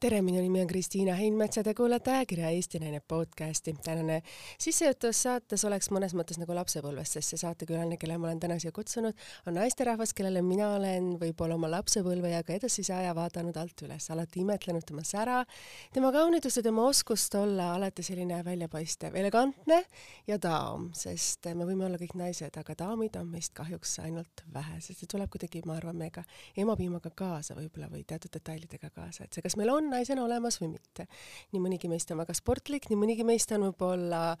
tere, minu nimi on Kristiina Heinmets ja te kuulate ajakirja Eesti Naine podcasti. tänane sissejuhatus saates oleks mõnes mõttes nagu lapsepõlvest, sest see saatekülaline, kelle ma olen täna siia kutsunud, on naisterahvas, kellele mina olen võib-olla oma lapsepõlve ja ka edasise aja vaadanud alt üles, alati imetlenud tema sära, tema kaunitust ja tema oskust olla alati selline väljapaistev, elegantne ja daam, sest me võime olla kõik naised, aga daamid on meist kahjuks ainult vähe, sest see tuleb kuidagi, ma arvan, meiega emapiimaga kaasa võib-olla või teatud detailidega kaasa, et see, kas meil on naisena olemas või mitte. nii mõnigi meist on väga sportlik, nii mõnigi meist on võib-olla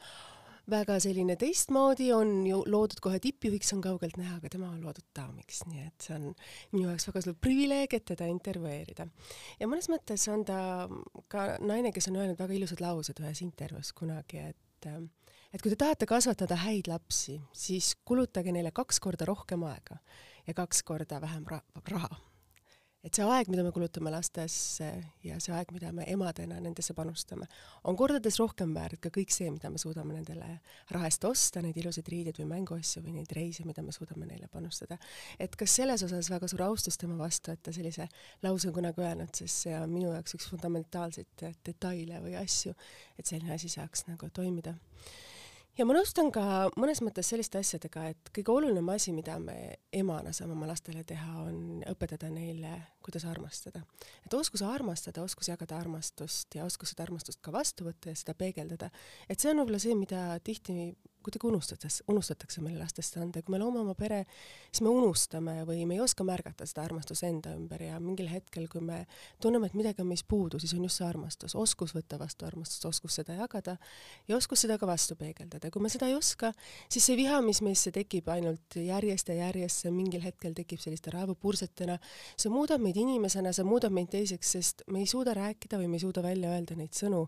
väga selline teistmoodi, on ju loodud kohe tippjuhiks, on kaugelt näha, aga tema on loodud daamiks, nii et see on minu jaoks väga suur privileeg, et teda intervjueerida. ja mõnes mõttes on ta ka naine, kes on öelnud väga ilusad laused ühes intervjuus kunagi, et et kui te tahate kasvatada häid lapsi, siis kulutage neile kaks korda rohkem aega ja kaks korda vähem ra raha et see aeg, mida me kulutame lastesse ja see aeg, mida me emadena nendesse panustame, on kordades rohkem väärt ka kõik see, mida me suudame nendele raha eest osta, neid ilusaid riideid või mänguasju või neid reise, mida me suudame neile panustada. et kas selles osas väga suur austus tema vastu, et ta sellise lause on kunagi öelnud, sest see on minu jaoks üks fundamentaalseid detaile või asju, et selline asi saaks nagu toimida ja ma nõustun ka mõnes mõttes selliste asjadega, et kõige olulisem asi, mida me emana saame oma lastele teha, on õpetada neile, kuidas armastada. et oskus armastada, oskus jagada armastust ja oskus seda armastust ka vastu võtta ja seda peegeldada, et see on võib-olla see, mida tihti kuidagi unustatakse, unustatakse meile lastest anda, kui me loome oma pere, siis me unustame või me ei oska märgata seda armastust enda ümber ja mingil hetkel, kui me tunneme, et midagi on meis puudu, siis on just see armastus, oskus võtta vastu armastust, oskus seda jagada ja oskus seda ka vastu peegeldada. kui me seda ei oska, siis see viha, mis meisse tekib ainult järjest ja järjest, see mingil hetkel tekib selliste raevupursetena, see muudab meid inimesena, see muudab meid teiseks, sest me ei suuda rääkida või me ei suuda välja öelda neid sõnu,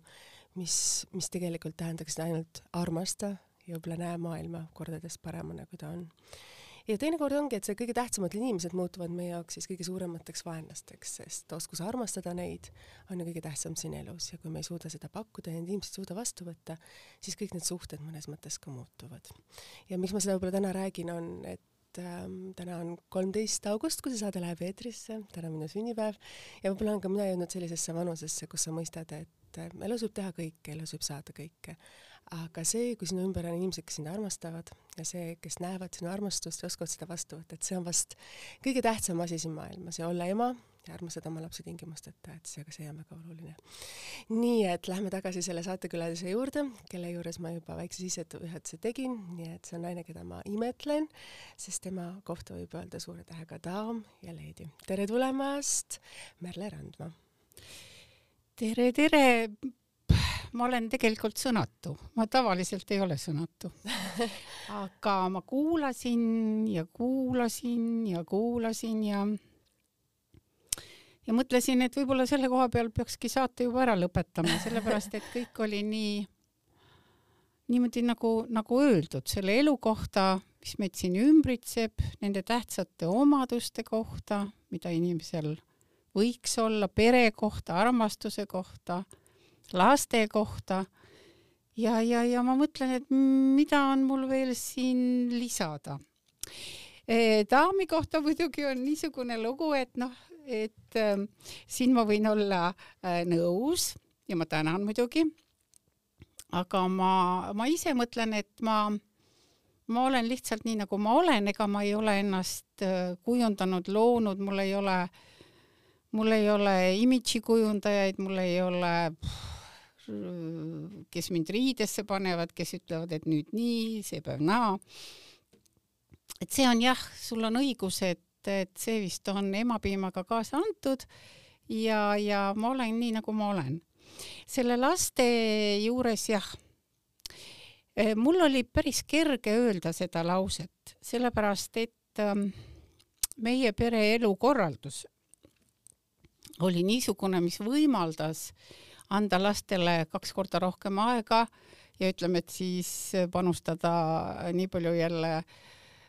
mis, mis tegelikult tähendaksid ainult armasta ja võib-olla näe maailma kordades paremana, kui ta on. ja teinekord ongi, et see kõige tähtsamad inimesed muutuvad meie jaoks siis kõige suuremateks vaenlasteks, sest oskus armastada neid on ju kõige tähtsam siin elus ja kui me ei suuda seda pakkuda ja need inimesed ei suuda vastu võtta, siis kõik need suhted mõnes mõttes ka muutuvad. ja miks ma seda võib-olla täna räägin, on, et ähm, täna on kolmteist august, kui see saade läheb eetrisse, täna on minu sünnipäev ja võib-olla olen ka mina jõudnud sellisesse vanusesse, kus sa mõistad, et elus võib teha kõike, elus võib saada kõike aga see, kui sinu ümber on inimesed, kes sind armastavad ja see, kes näevad sinu armastust ja oskavad seda vastu võtta, et see on vast kõige tähtsam asi siin maailmas ja olla ema ja armastada oma lapsi tingimusteta, et see, aga see on väga oluline. nii et lähme tagasi selle saatekülalise juurde, kelle juures ma juba väikse sissejuhatuse tegin, nii et see on naine, keda ma imetlen, sest tema kohta võib öelda suure tähega daam ja leedi. tere tulemast, Merle Randma! tere, tere, ma olen tegelikult sõnatu, ma tavaliselt ei ole sõnatu. aga ma kuulasin ja kuulasin ja kuulasin ja ja mõtlesin, et võib-olla selle koha peal peakski saate juba ära lõpetama, sellepärast et kõik oli nii niimoodi nagu, nagu öeldud selle elu kohta, mis meid siin ümbritseb, nende tähtsate omaduste kohta, mida inimesel võiks olla, pere kohta, armastuse kohta laste kohta. ja, ja, ja ma mõtlen, et mida on mul veel siin lisada. E, daami kohta muidugi on niisugune lugu, et noh, et äh, siin ma võin olla äh, nõus ja ma tänan muidugi. aga ma, ma ise mõtlen, et ma, ma olen lihtsalt nii, nagu ma olen, ega ma ei ole ennast äh, kujundanud, loonud, mul ei ole, mul ei ole imidži kujundajaid, mul ei ole pff, kes mind riidesse panevad, kes ütlevad, et nüüd nii, see päev naa. et see on jah, sul on õigus, et, et see vist on emapiimaga kaasa antud ja, ja ma olen nii, nagu ma olen. selle laste juures jah, eh, mul oli päris kerge öelda seda lauset, sellepärast et ähm, meie pere elukorraldus oli niisugune, mis võimaldas äh, anda lastele kaks korda rohkem aega ja ütleme, et siis panustada nii palju jälle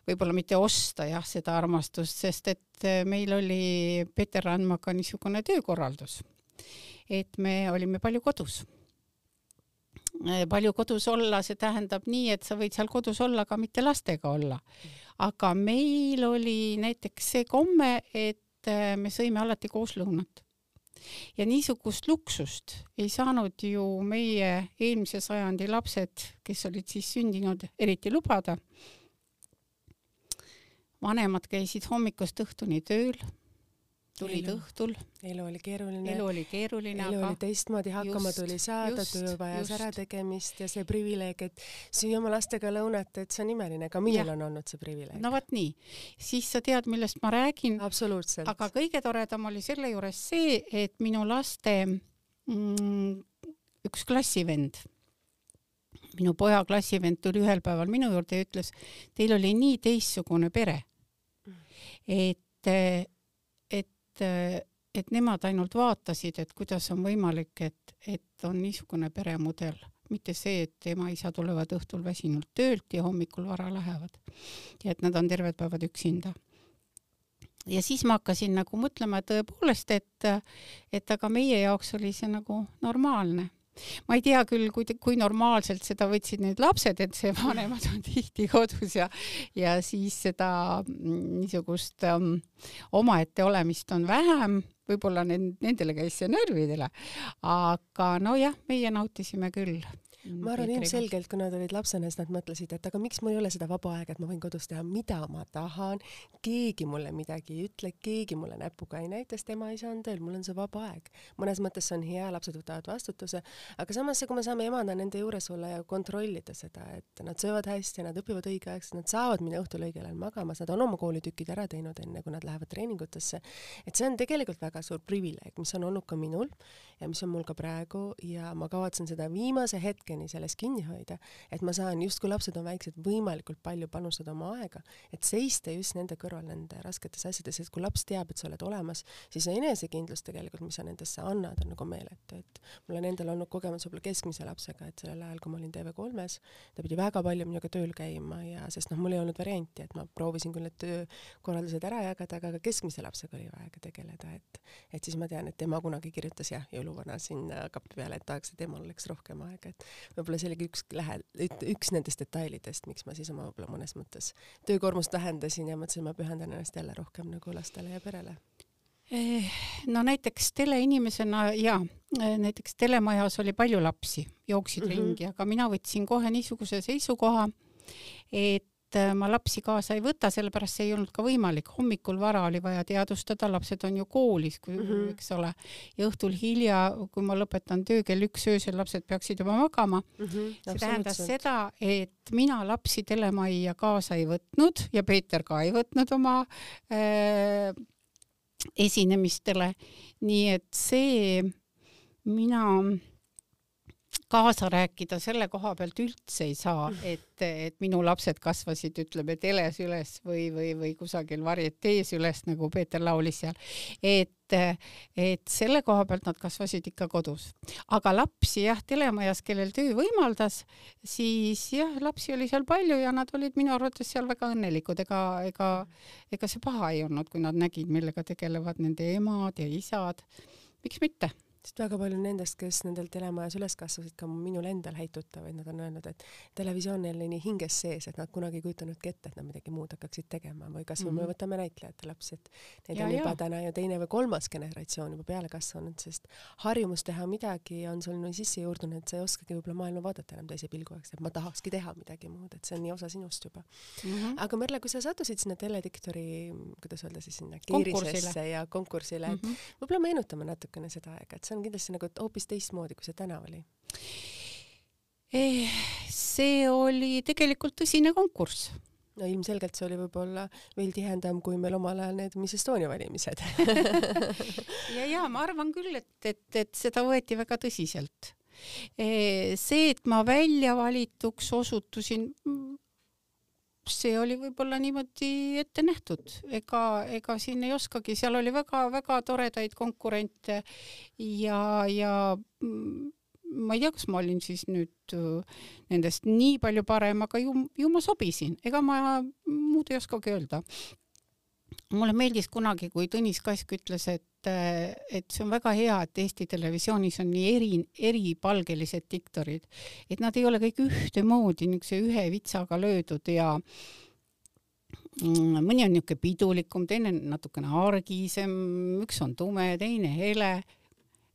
võib-olla mitte osta jah, seda armastust, sest et meil oli Peeter Randmaga niisugune töökorraldus, et me olime palju kodus. palju kodus olla, see tähendab nii, et sa võid seal kodus olla, aga mitte lastega olla. aga meil oli näiteks see komme, et me sõime alati koos lõunat ja niisugust luksust ei saanud ju meie eelmise sajandi lapsed, kes olid siis sündinud, eriti lubada. vanemad käisid hommikust õhtuni tööl tulid elu. õhtul. elu oli keeruline. elu oli keeruline, elu aga oli teistmoodi, hakkama just, tuli saada, töö vajas ärategemist ja see privileeg, et süüa oma lastega lõunat, et see on imeline, ka minul on olnud see privileeg. no vot nii, siis sa tead, millest ma räägin. absoluutselt. aga kõige toredam oli selle juures see, et minu laste mm, üks klassivend minu poja klassivend tuli ühel päeval minu juurde ja ütles, teil oli nii teistsugune pere, et et, et nemad ainult vaatasid, et kuidas on võimalik, et, et on niisugune peremudel, mitte see, et ema-isa tulevad õhtul väsinult töölt ja hommikul vara lähevad. ja et nad on terved päevad üksinda. ja siis ma hakkasin nagu mõtlema tõepoolest, et, et aga meie jaoks oli see nagu normaalne ma ei tea küll, kui, kui normaalselt seda võtsid need lapsed, et see vanemad on tihti kodus ja, ja siis seda mm, niisugust um, omaette olemist on vähem, võib-olla nendele käis see närvidele, aga nojah, meie nautisime küll ma arvan ilmselgelt, kui nad olid lapsena, siis nad mõtlesid, et aga miks mul ei ole seda vaba aega, et ma võin kodus teha, mida ma tahan, keegi mulle midagi ei ütle, keegi mulle näpuga ei näita, sest ema-isa on tööl, mul on see vaba aeg. mõnes mõttes see on hea, lapsed võtavad vastutuse, aga samas, kui me saame emana nende juures olla ja kontrollida seda, et nad söövad hästi, nad õpivad õigeaegselt, nad saavad minna õhtul õigel ajal magama, nad on oma koolitükid ära teinud, enne kui nad lähevad treeningutesse, et see on tegelikult väga suur privileeg, mis on olnud ka minul ja mis on mul ka praegu ja ma kavatsen seda viimase hetkeni selles kinni hoida, et ma saan justkui lapsed on väiksed, võimalikult palju panustada oma aega, et seista just nende kõrval nende rasketes asjades, et kui laps teab, et sa oled olemas, siis see enesekindlus tegelikult, mis sa nendesse annad, on nagu meeletu, et mul on endal olnud kogemus võib-olla keskmise lapsega, et sellel ajal, kui ma olin TV3-s, ta pidi väga palju minuga tööl käima ja sest noh, mul ei olnud varianti, et ma proovisin küll need töökorraldused ära jagada, aga ka keskmise lapsega oli vaja ka tegeleda, et et siis ma tean, et tema kunagi kirjutas jah, jõulu jõuluvana sinna kapi peale, et tahaks, et emal oleks rohkem aega, et võib-olla see oligi üks lähe-, üks nendest detailidest, miks ma siis oma võib-olla mõnes mõttes töökoormust vähendasin ja mõtlesin, ma pühendan ennast jälle rohkem nagu lastele ja perele eh, no näiteks teleinimesena ja eh, näiteks telemajas oli palju lapsi, jooksid mm -hmm. ringi, aga mina võtsin kohe niisuguse seisukoha, et et äh, ma lapsi kaasa ei võta, sellepärast see ei olnud ka võimalik. hommikul vara oli vaja teadvustada, lapsed on ju koolis, mm, -hmm. eks ole, ja õhtul hilja, kui ma lõpetan töö kell üks öösel, lapsed peaksid juba magama mm. -hmm, see tähendas seda, et mina lapsi telemajja kaasa ei võtnud ja Peeter ka ei võtnud oma äh, esinemistele. nii et see mina kaasa rääkida selle koha pealt üldse ei saa, mm. et, et minu lapsed kasvasid, ütleme, teles üles või, või, või kusagil varietees üles, nagu Peeter laulis seal. et, et selle koha pealt nad kasvasid ikka kodus. aga lapsi jah, telemajas, kellel töö võimaldas, siis jah, lapsi oli seal palju ja nad olid minu arvates seal väga õnnelikud, ega, ega, ega see paha ei olnud, kui nad nägid, millega tegelevad nende emad ja isad. miks mitte sest väga palju nendest, kes nendel telemajas üles kasvasid, ka minul endal häid tuttavaid, nad on öelnud, et televisioon neil nii hinges sees, et nad kunagi ei kujutanudki ette, et nad midagi muud hakkaksid tegema või kasvõi mm -hmm. me võtame näitlejate lapsi, et need ja, on juba ja. täna ju teine või kolmas generatsioon juba peale kasvanud, sest harjumus teha midagi on sul nii sisse juurdunud, et sa ei oskagi võib-olla maailma vaadata enam teise pilguga, et ma tahakski teha midagi muud, et see on nii osa sinust juba mm. -hmm. aga Merle, kui sa sattusid sinna telediktori, kuidas öelda siis sinna keerisesse ja konkursile mm, -hmm. võib-olla meenutame natukene seda aega, et see on kindlasti nagu hoopis teistmoodi, kui see täna oli eh,? see oli tegelikult tõsine konkurss no ilmselgelt see oli võib-olla veel tihedam kui meil omal ajal need Miss Estonia valimised ja, ja ma arvan küll, et, et, et seda võeti väga tõsiselt. Eh, see, et ma välja valituks osutusin, see oli võib-olla niimoodi ette nähtud, ega, ega siin ei oskagi, seal oli väga-väga toredaid konkurente ja, ja mm, ma ei tea, kas ma olin siis nüüd nendest nii palju parem, aga ju, ju ma sobisin, ega ma muud ei oskagi öelda. mulle meeldis kunagi, kui Tõnis Kask ütles, et et see on väga hea, et Eesti Televisioonis on nii eri, eripalgelised diktorid, et nad ei ole kõik ühtemoodi niisuguse ühe vitsaga löödud ja mm, mõni on niisugune pidulikum, teine natukene argisem, üks on tume, teine hele.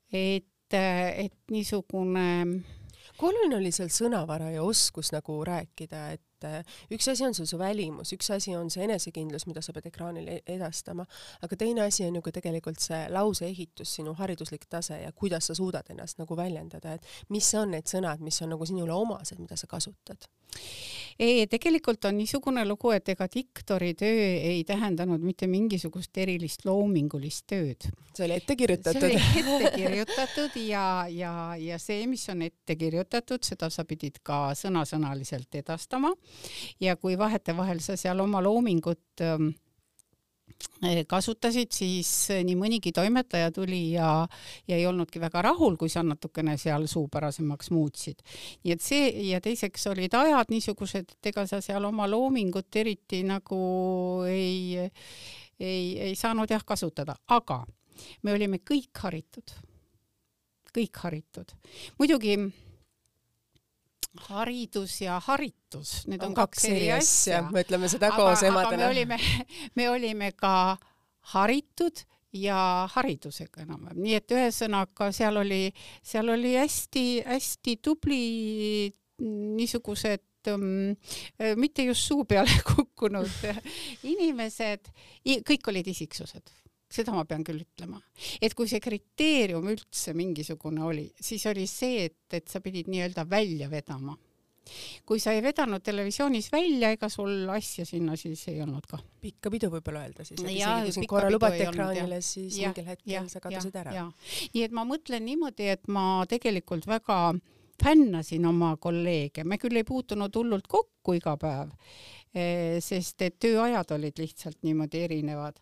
Et, et niisugune kui oluline oli seal sõnavara ja oskus nagu rääkida, et et äh, üks asi on see su välimus, üks asi on see enesekindlus, mida sa pead ekraanil e-, edastama, aga teine asi on ju ka tegelikult see lauseehitus, sinu hariduslik tase ja kuidas sa suudad ennast nagu väljendada, et mis on need sõnad, mis on nagu sinule omased, mida sa kasutad? ei, tegelikult on niisugune lugu, et ega diktori töö ei tähendanud mitte mingisugust erilist loomingulist tööd. see oli ette kirjutatud. see oli ette kirjutatud ja, ja, ja see, mis on ette kirjutatud, seda sa pidid ka sõnasõnaliselt edastama ja kui vahetevahel sa seal oma loomingut ähm, eh, kasutasid, siis eh, nii mõnigi toimetaja tuli ja, ja ei olnudki väga rahul, kui sa natukene seal suupärasemaks muutsid. nii et see ja teiseks olid ajad niisugused, et ega sa seal oma loomingut eriti nagu ei, ei, ei saanud jah kasutada, aga me olime kõik haritud, kõik haritud. muidugi haridus ja haritus, need on, on kaks eri asja. me ütleme seda koos emadena. me olime, me olime ka haritud ja haridusega enam-vähem, nii et ühesõnaga seal oli, seal oli hästi-hästi tubli niisugused um, mitte just suu peale kukkunud inimesed, kõik olid isiksused seda ma pean küll ütlema, et kui see kriteerium üldse mingisugune oli, siis oli see, et, et sa pidid nii-öelda välja vedama. kui sa ei vedanud televisioonis välja, ega sul asja sinna siis ei olnud ka. pikka pidu võib-olla öelda siis, kui sind korra lubati ekraanile, siis ja, mingil hetkel ja, sa kadusid ja, ära. nii et ma mõtlen niimoodi, et ma tegelikult väga fännasin oma kolleege, me küll ei puutunud hullult kokku iga päev, eh, sest et tööajad olid lihtsalt niimoodi erinevad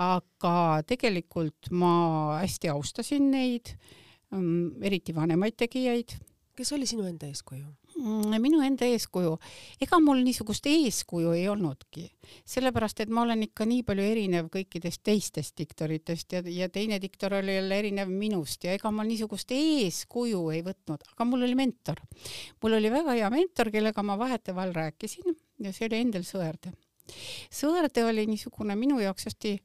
aga tegelikult ma hästi austasin neid, mm, eriti vanemaid tegijaid. kes oli sinu enda eeskuju? Mm, minu enda eeskuju, ega mul niisugust eeskuju ei olnudki, sellepärast et ma olen ikka nii palju erinev kõikidest teistest diktoritest ja, ja teine diktor oli jälle erinev minust ja ega ma niisugust eeskuju ei võtnud, aga mul oli mentor. mul oli väga hea mentor, kellega ma vahetevahel rääkisin ja see oli Endel Sõerde. Sõerde oli niisugune minu jaoks hästi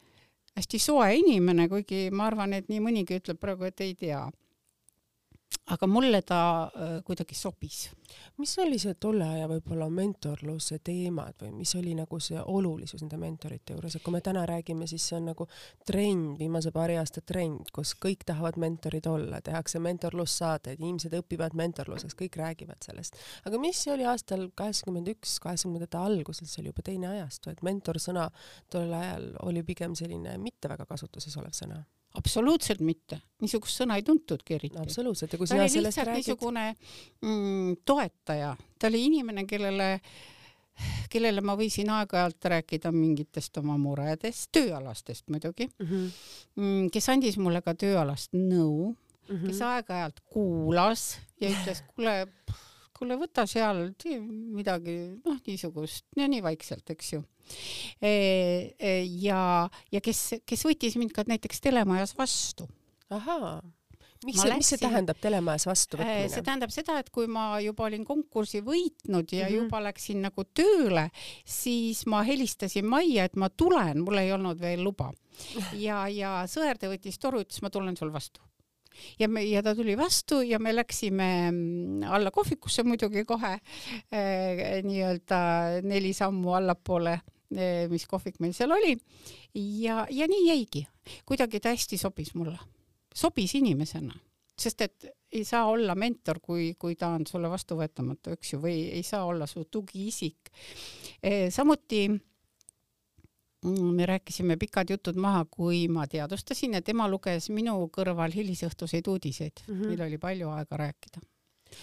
hästi soe inimene, kuigi ma arvan, et nii mõnigi ütleb praegu, et ei tea aga mulle ta äh, kuidagi sobis. mis oli see tolle aja võib-olla mentorluse teemad või mis oli nagu see olulisus nende mentorite juures, et kui me täna räägime, siis see on nagu trend, viimase paari aasta trend, kus kõik tahavad mentorid olla, tehakse mentorlussaadeid, inimesed õpivad mentorluseks, kõik räägivad sellest. aga mis oli aastal kaheksakümmend üks, kaheksakümnendate alguses, see oli juba teine ajastu, et mentorsõna tollel ajal oli pigem selline mitte väga kasutuses olev sõna absoluutselt mitte, niisugust sõna ei tuntudki eriti. absoluutselt ja kui sina sellest räägid. niisugune mm, toetaja, ta oli inimene, kellele, kellele ma võisin aeg-ajalt rääkida mingitest oma muredest, tööalastest muidugi mm, -hmm. kes andis mulle ka tööalast nõu mm, -hmm. kes aeg-ajalt kuulas ja ütles, kuule kuule, võta seal midagi, noh, niisugust ja nii vaikselt, eks ju. E, e, ja, ja kes, kes võttis mind ka näiteks telemajas vastu. ahaa miks see, mis see tähendab telemajas vastuvõtmine? see tähendab seda, et kui ma juba olin konkursi võitnud ja mm -hmm. juba läksin nagu tööle, siis ma helistasin majja, et ma tulen, mul ei olnud veel luba. ja, ja Sõerde võttis toru, ütles, ma tulen sul vastu ja me, ja ta tuli vastu ja me läksime mm, alla kohvikusse muidugi kohe eh, nii-öelda neli sammu allapoole eh,, mis kohvik meil seal oli. ja, ja nii jäigi, kuidagi ta hästi sobis mulle, sobis inimesena, sest et ei saa olla mentor, kui, kui ta on sulle vastuvõetamatu, eks ju, või ei saa olla su tugiisik eh,. samuti me rääkisime pikad jutud maha, kui ma teadvustasin ja tema luges minu kõrval hilisõhtuseid uudiseid mm, -hmm. meil oli palju aega rääkida.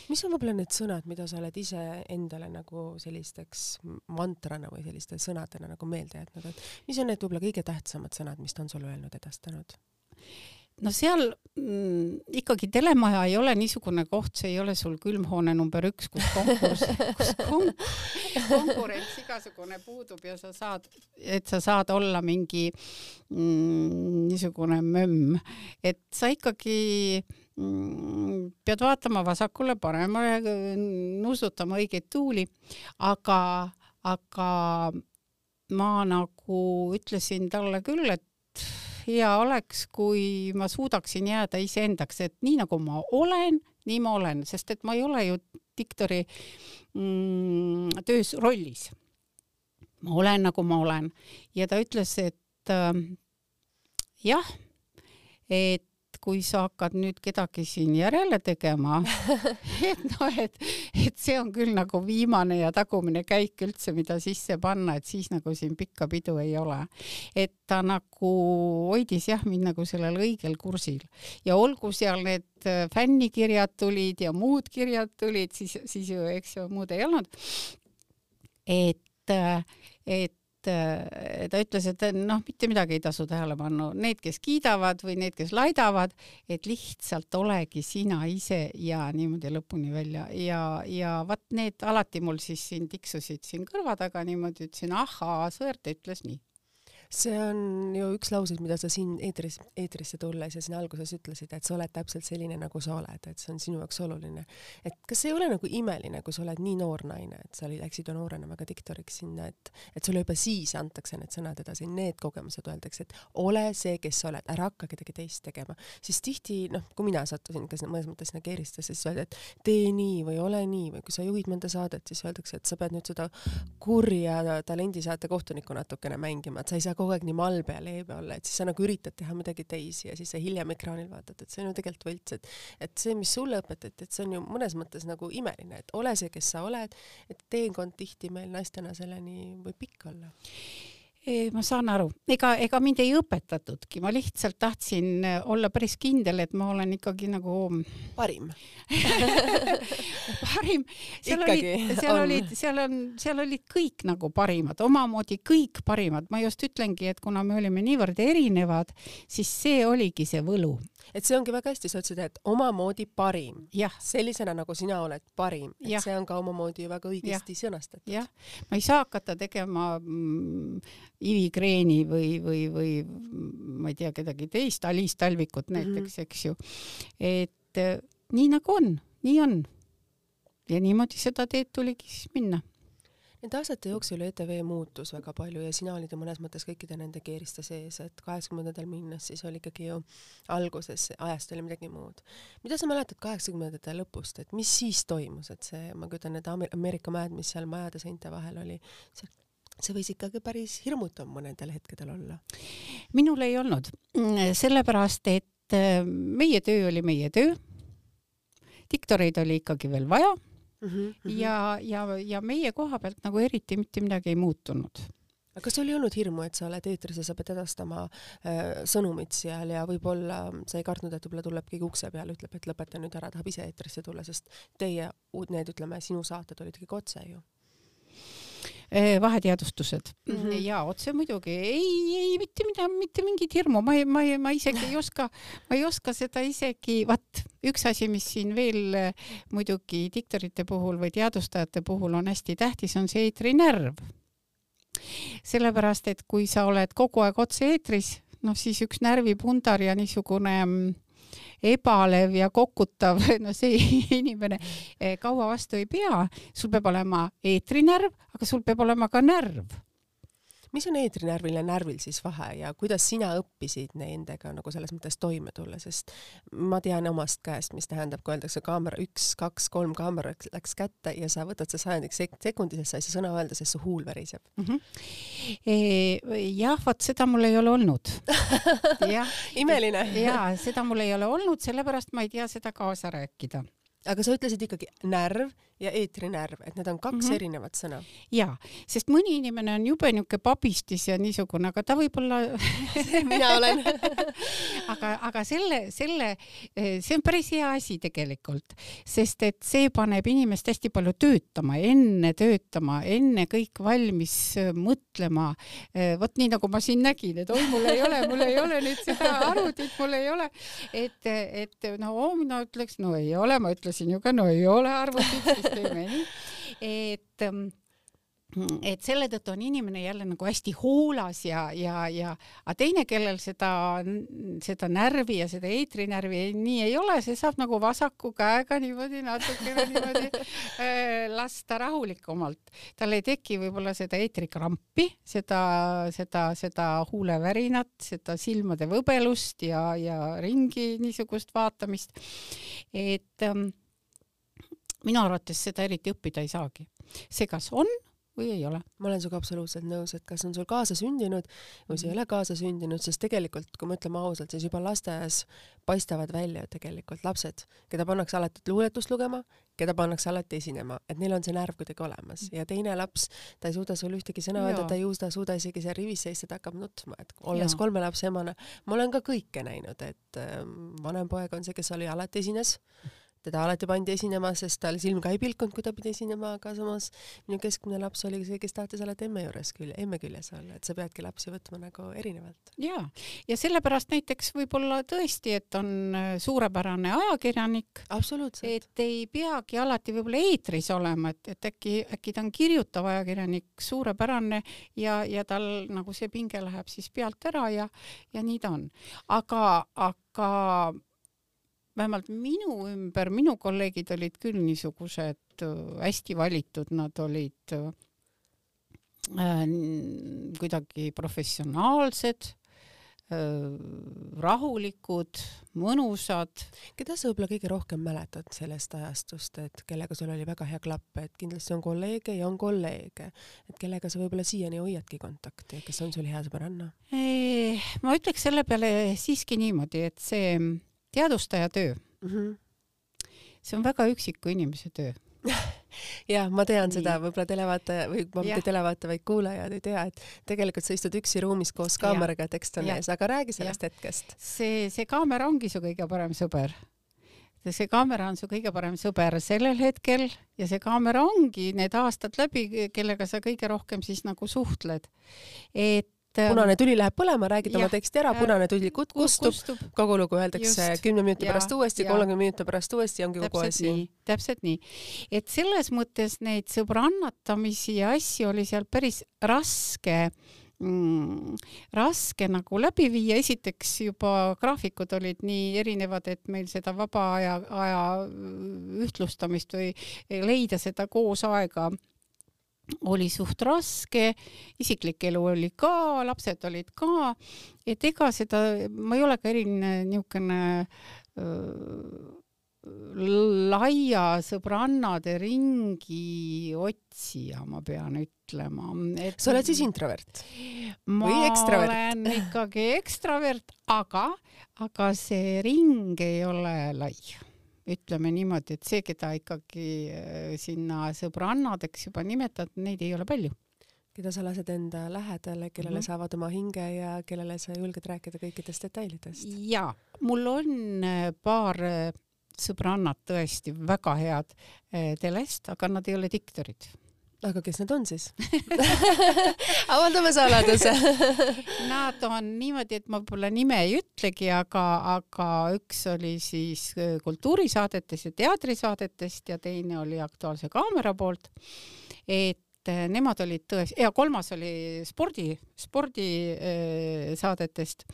mis on võib-olla need sõnad, mida sa oled ise endale nagu sellisteks mantrana või selliste sõnadena nagu meelde jätnud, et mis on need võib-olla kõige tähtsamad sõnad, mis ta on sulle öelnud, edastanud? No seal mm, ikkagi telemaja ei ole niisugune koht, see ei ole sul külmhoone number üks, kus konkurss, kus kon konkurents igasugune puudub ja sa saad, et sa saad olla mingi mm, niisugune mömm, et sa ikkagi mm, pead vaatama vasakule-paremale, nuusutama õigeid tuuli, aga, aga ma nagu ütlesin talle küll, et hea oleks, kui ma suudaksin jääda iseendaks, et nii nagu ma olen, nii ma olen, sest et ma ei ole ju diktori mm, töös rollis. ma olen nagu ma olen ja ta ütles, et äh, jah, et kui sa hakkad nüüd kedagi siin järele tegema, et noh, et, et see on küll nagu viimane ja tagumine käik üldse, mida sisse panna, et siis nagu siin pikka pidu ei ole. et ta nagu hoidis jah mind nagu sellel õigel kursil ja olgu seal need äh, fännikirjad tulid ja muud kirjad tulid, siis, siis ju eks ju muud ei olnud. et, äh, et et ta ütles, et noh, mitte midagi ei tasu tähele panna, need, kes kiidavad või need, kes laidavad, et lihtsalt olegi sina ise ja niimoodi lõpuni välja. Ja, ja vot need alati mul siis siin tiksusid siin kõrva taga niimoodi, ütlesin ahhaa, Sõerd ütles nii see on ju üks lauseid, mida sa siin eetris, eetrisse tulles ja siin alguses ütlesid, et sa oled täpselt selline, nagu sa oled, et see on sinu jaoks oluline. et kas ei ole nagu imeline, kui sa oled nii noor naine, et sa läksid ju noorena väga diktoriks sinna, et, et sulle juba siis antakse need sõnad edasi, need kogemused öeldakse, et ole see, kes sa oled, ära hakka kedagi teist tegema. siis tihti, noh, kui mina sattusin ka mõnes mõttes sinna keeristesse, siis öeldi, et tee nii või ole nii või kui sa juhid mõnda saadet, siis öeldakse, et sa pead nüüd seda kurja talendisaate kohtunikku natukene mängima, et sa ei saa kogu aeg nii malbe ja leebe olla, et siis sa nagu üritad teha midagi teisi ja siis sa hiljem ekraanil vaatad, et see on ju tegelikult võlts, et et see, mis sulle õpetati, et see on ju mõnes mõttes nagu imeline, et ole see, kes sa oled, et teekond tihti meil naistena selleni võib pikk olla ma saan aru, ega, ega mind ei õpetatudki, ma lihtsalt tahtsin äh, olla päris kindel, et ma olen ikkagi nagu parim parim, seal ikkagi olid, seal on. olid, seal on, seal olid kõik nagu parimad, omamoodi kõik parimad, ma just ütlengi, et kuna me olime niivõrd erinevad, siis see oligi see võlu et see ongi väga hästi, sa ütlesid, et omamoodi parim. sellisena, nagu sina oled parim, et ja. see on ka omamoodi ju väga õigesti ja. sõnastatud. jah, ma ei saa hakata tegema mm, Ivi Kreeni või, või, või ma ei tea, kedagi teist, Alice Talvikut mhm. näiteks mm, -hmm. eks ju. et äh, nii nagu on, nii on. ja niimoodi seda teed tuligi siis minna Nende aastate jooksul ETV muutus väga palju ja sina olid ju mõnes mõttes kõikide nende keeriste sees, et kaheksakümnendatel minnes siis oli ikkagi ju alguses, ajast oli midagi muud. mida sa mäletad kaheksakümnendate lõpust, et mis siis toimus, et see, ma kujutan ette, Ameerika mäed, mis seal majade seinte vahel oli, see see võis ikkagi päris hirmutav mõnedel hetkedel olla. minul ei olnud, sellepärast et äh, meie töö oli meie töö. diktoreid oli ikkagi veel vaja mm. -hmm. ja, ja, ja meie koha pealt nagu eriti mitte midagi ei muutunud aga kas sul ei olnud hirmu, et sa oled eetris ja sa pead edastama äh, sõnumit seal ja võib-olla sa ei kartnud, et võib-olla tuleb keegi ukse peale, ütleb, et lõpeta nüüd ära, tahab ise eetrisse tulla, sest teie, need, ütleme, sinu saated olid kõik otse ju Eh, vaheteadustused mm. -hmm. ja otse muidugi ei, ei mitte midagi, mitte mingit hirmu, ma ei, ma ei, ma isegi ei oska, ma ei oska seda isegi, vaat üks asi, mis siin veel eh, muidugi diktorite puhul või teadustajate puhul on hästi tähtis, on see eetrinärv. sellepärast, et kui sa oled kogu aeg otse-eetris, noh siis üks närvipundar ja niisugune mm, ebalev ja kokutav, no see inimene eh, kaua vastu ei pea, sul peab olema eetrinärv, aga sul peab olema ka närv mis on eetrinärvil ja närvil siis vahe ja kuidas sina õppisid nendega nagu selles mõttes toime tulla, sest ma tean omast käest, mis tähendab, kui öeldakse kaamera üks, kaks, kolm, kaamera läks kätte ja sa võtad see sajandiks sek sekundises, sa ei saa sõna öelda, sest su huul veriseb mm. -hmm. Jah, vot seda mul ei ole olnud. imeline. ja seda mul ei ole olnud, sellepärast ma ei tea seda kaasa rääkida aga sa ütlesid ikkagi närv ja eetrinärv, et need on kaks mm -hmm. erinevat sõna. ja, sest mõni inimene on jube niisugune pabistis ja niisugune, aga ta võib-olla mina olen aga, aga selle, selle, see on päris hea asi tegelikult, sest et see paneb inimest hästi palju töötama, enne töötama, enne kõik valmis mõtlema. vot nii nagu ma siin nägin, et oi, mul ei ole, mul ei ole nüüd seda arvutit, mul ei ole, et, et no mina ütleks, no ei ole, ma ütlesin ju ka, no ei ole arvutit, siis teeme nii, et ähm, et selle tõttu on inimene jälle nagu hästi hoolas ja, ja, ja aga teine, kellel seda, seda närvi ja seda eetrinärvi nii ei ole, see saab nagu vasaku käega niimoodi natukene niimoodi äh, lasta rahulikumalt. tal ei teki võib-olla seda eetrikrampi, seda, seda, seda huulevärinat, seda silmade võbelust ja, ja ringi niisugust vaatamist. et ähm, minu arvates seda eriti õppida ei saagi. see kas on või ei ole? ma olen sinuga absoluutselt nõus, et kas on sul kaasasündinud või see ei ole kaasasündinud, sest tegelikult, kui me ütleme ausalt, siis juba lasteaias paistavad välja tegelikult lapsed, keda pannakse alati luuletust lugema, keda pannakse alati esinema, et neil on see närv kuidagi olemas ja teine laps, ta ei suuda sulle ühtegi sõna öelda, ta ei suuda, suuda isegi seal rivis seista, ta hakkab nutma, et olles kolme lapse emana, ma olen ka kõike näinud, et äh, vanem poeg on see, kes oli alati esines teda alati pandi esinema, sest tal silm ka ei pilkunud, kui ta pidi esinema, aga samas minu keskmine laps oli see, kes tahtis alati emme juures külje, emme küljes olla, et sa peadki lapsi võtma nagu erinevalt. ja, ja sellepärast näiteks võib-olla tõesti, et on äh, suurepärane ajakirjanik. et ei peagi alati võib-olla eetris olema, et, et äkki, äkki ta on kirjutav ajakirjanik, suurepärane ja, ja tal nagu see pinge läheb siis pealt ära ja, ja nii ta on. aga, aga vähemalt minu ümber, minu kolleegid olid küll niisugused äh, hästi valitud, nad olid äh, kuidagi professionaalsed äh,, rahulikud, mõnusad. keda sa võib-olla kõige rohkem mäletad sellest ajastust, et kellega sul oli väga hea klapp, et kindlasti on kolleege ja on kolleege, et kellega sa võib-olla siiani hoiadki kontakti, kes on sul hea sõbranna? ma ütleks selle peale siiski niimoodi, et see teadvustaja töö mm. -hmm. see on väga üksiku inimese töö jah, ma tean Nii. seda, võib-olla televaataja või ma mitte televaataja, vaid kuulajad ei tea, et tegelikult sa istud üksi ruumis koos kaameraga, tekst on ees, aga räägi sellest ja. hetkest. see, see kaamera ongi su kõige parem sõber. see kaamera on su kõige parem sõber sellel hetkel ja see kaamera ongi need aastad läbi, kellega sa kõige rohkem siis nagu suhtled. et et punane tuli läheb põlema, räägid ja, oma teksti ära, punane tuli kustub, kustub., kogu lugu öeldakse kümne minuti pärast uuesti, kolmekümne minuti pärast uuesti, ongi kogu asi. täpselt nii, et selles mõttes neid sõbrannatamisi ja asju oli seal päris raske mm, raske nagu läbi viia, esiteks juba graafikud olid nii erinevad, et meil seda vaba aja, aja ühtlustamist või leida seda koos aega oli suht raske, isiklik elu oli ka, lapsed olid ka, et ega seda, ma ei ole ka eriline niisugune laia sõbrannade ringi otsija, ma pean ütlema. sa oled siis introvert või ekstravert? ma olen ikkagi ekstravert, aga, aga see ring ei ole lai ütleme niimoodi, et see, keda ikkagi äh, sinna sõbrannadeks juba nimetad, neid ei ole palju. keda sa lased enda lähedale, kellele mm -hmm. saavad oma hinge ja kellele sa julged rääkida kõikidest detailidest? jaa, mul on äh, paar äh, sõbrannat tõesti väga head telest, aga nad ei ole diktorid aga kes need on siis? Avaldame saladuse. Nad on niimoodi, et ma võib-olla nime ei ütlegi, aga, aga üks oli siis äh, kultuurisaadetest ja teatrisaadetest ja teine oli Aktuaalse Kaamera poolt. et äh, nemad olid tõesti, ja kolmas oli spordi, spordisaadetest, äh,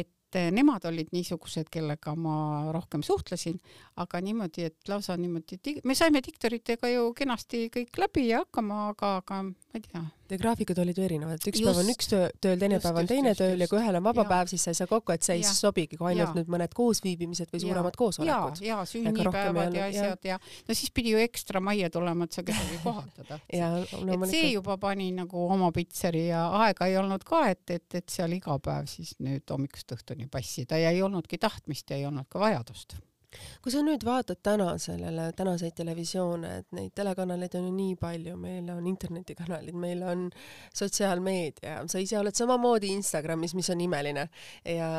et et nemad olid niisugused, kellega ma rohkem suhtlesin, aga niimoodi, et lausa niimoodi, me saime diktoritega ju kenasti kõik läbi ja hakkama, aga, aga ma ei tea. Teie graafikud olid ju erinevad, et üks just, päev on üks töö, tööl, teine just, päev on teine just, tööl ja kui ühel on vaba ja. päev, siis sa ei saa kokku, et see ei sobigi, kui ainult ja. nüüd mõned koosviibimised või suuremad koosolekud. ja, ja sünnipäevad ja asjad ja no siis pidi ju ekstra majja tulema, et sa kedagi kohaldada et see juba pani nagu oma pitseri ja aega ei olnud ka, et, et, et seal iga päev siis nüüd hommikust õhtuni passida ja ei olnudki tahtmist ja ei olnud ka vajadust kui sa nüüd vaatad täna sellele, tänaseid televisioone, et neid telekanaleid on ju nii palju, meil on internetikanalid, meil on sotsiaalmeedia, sa ise oled samamoodi Instagramis, mis on imeline ja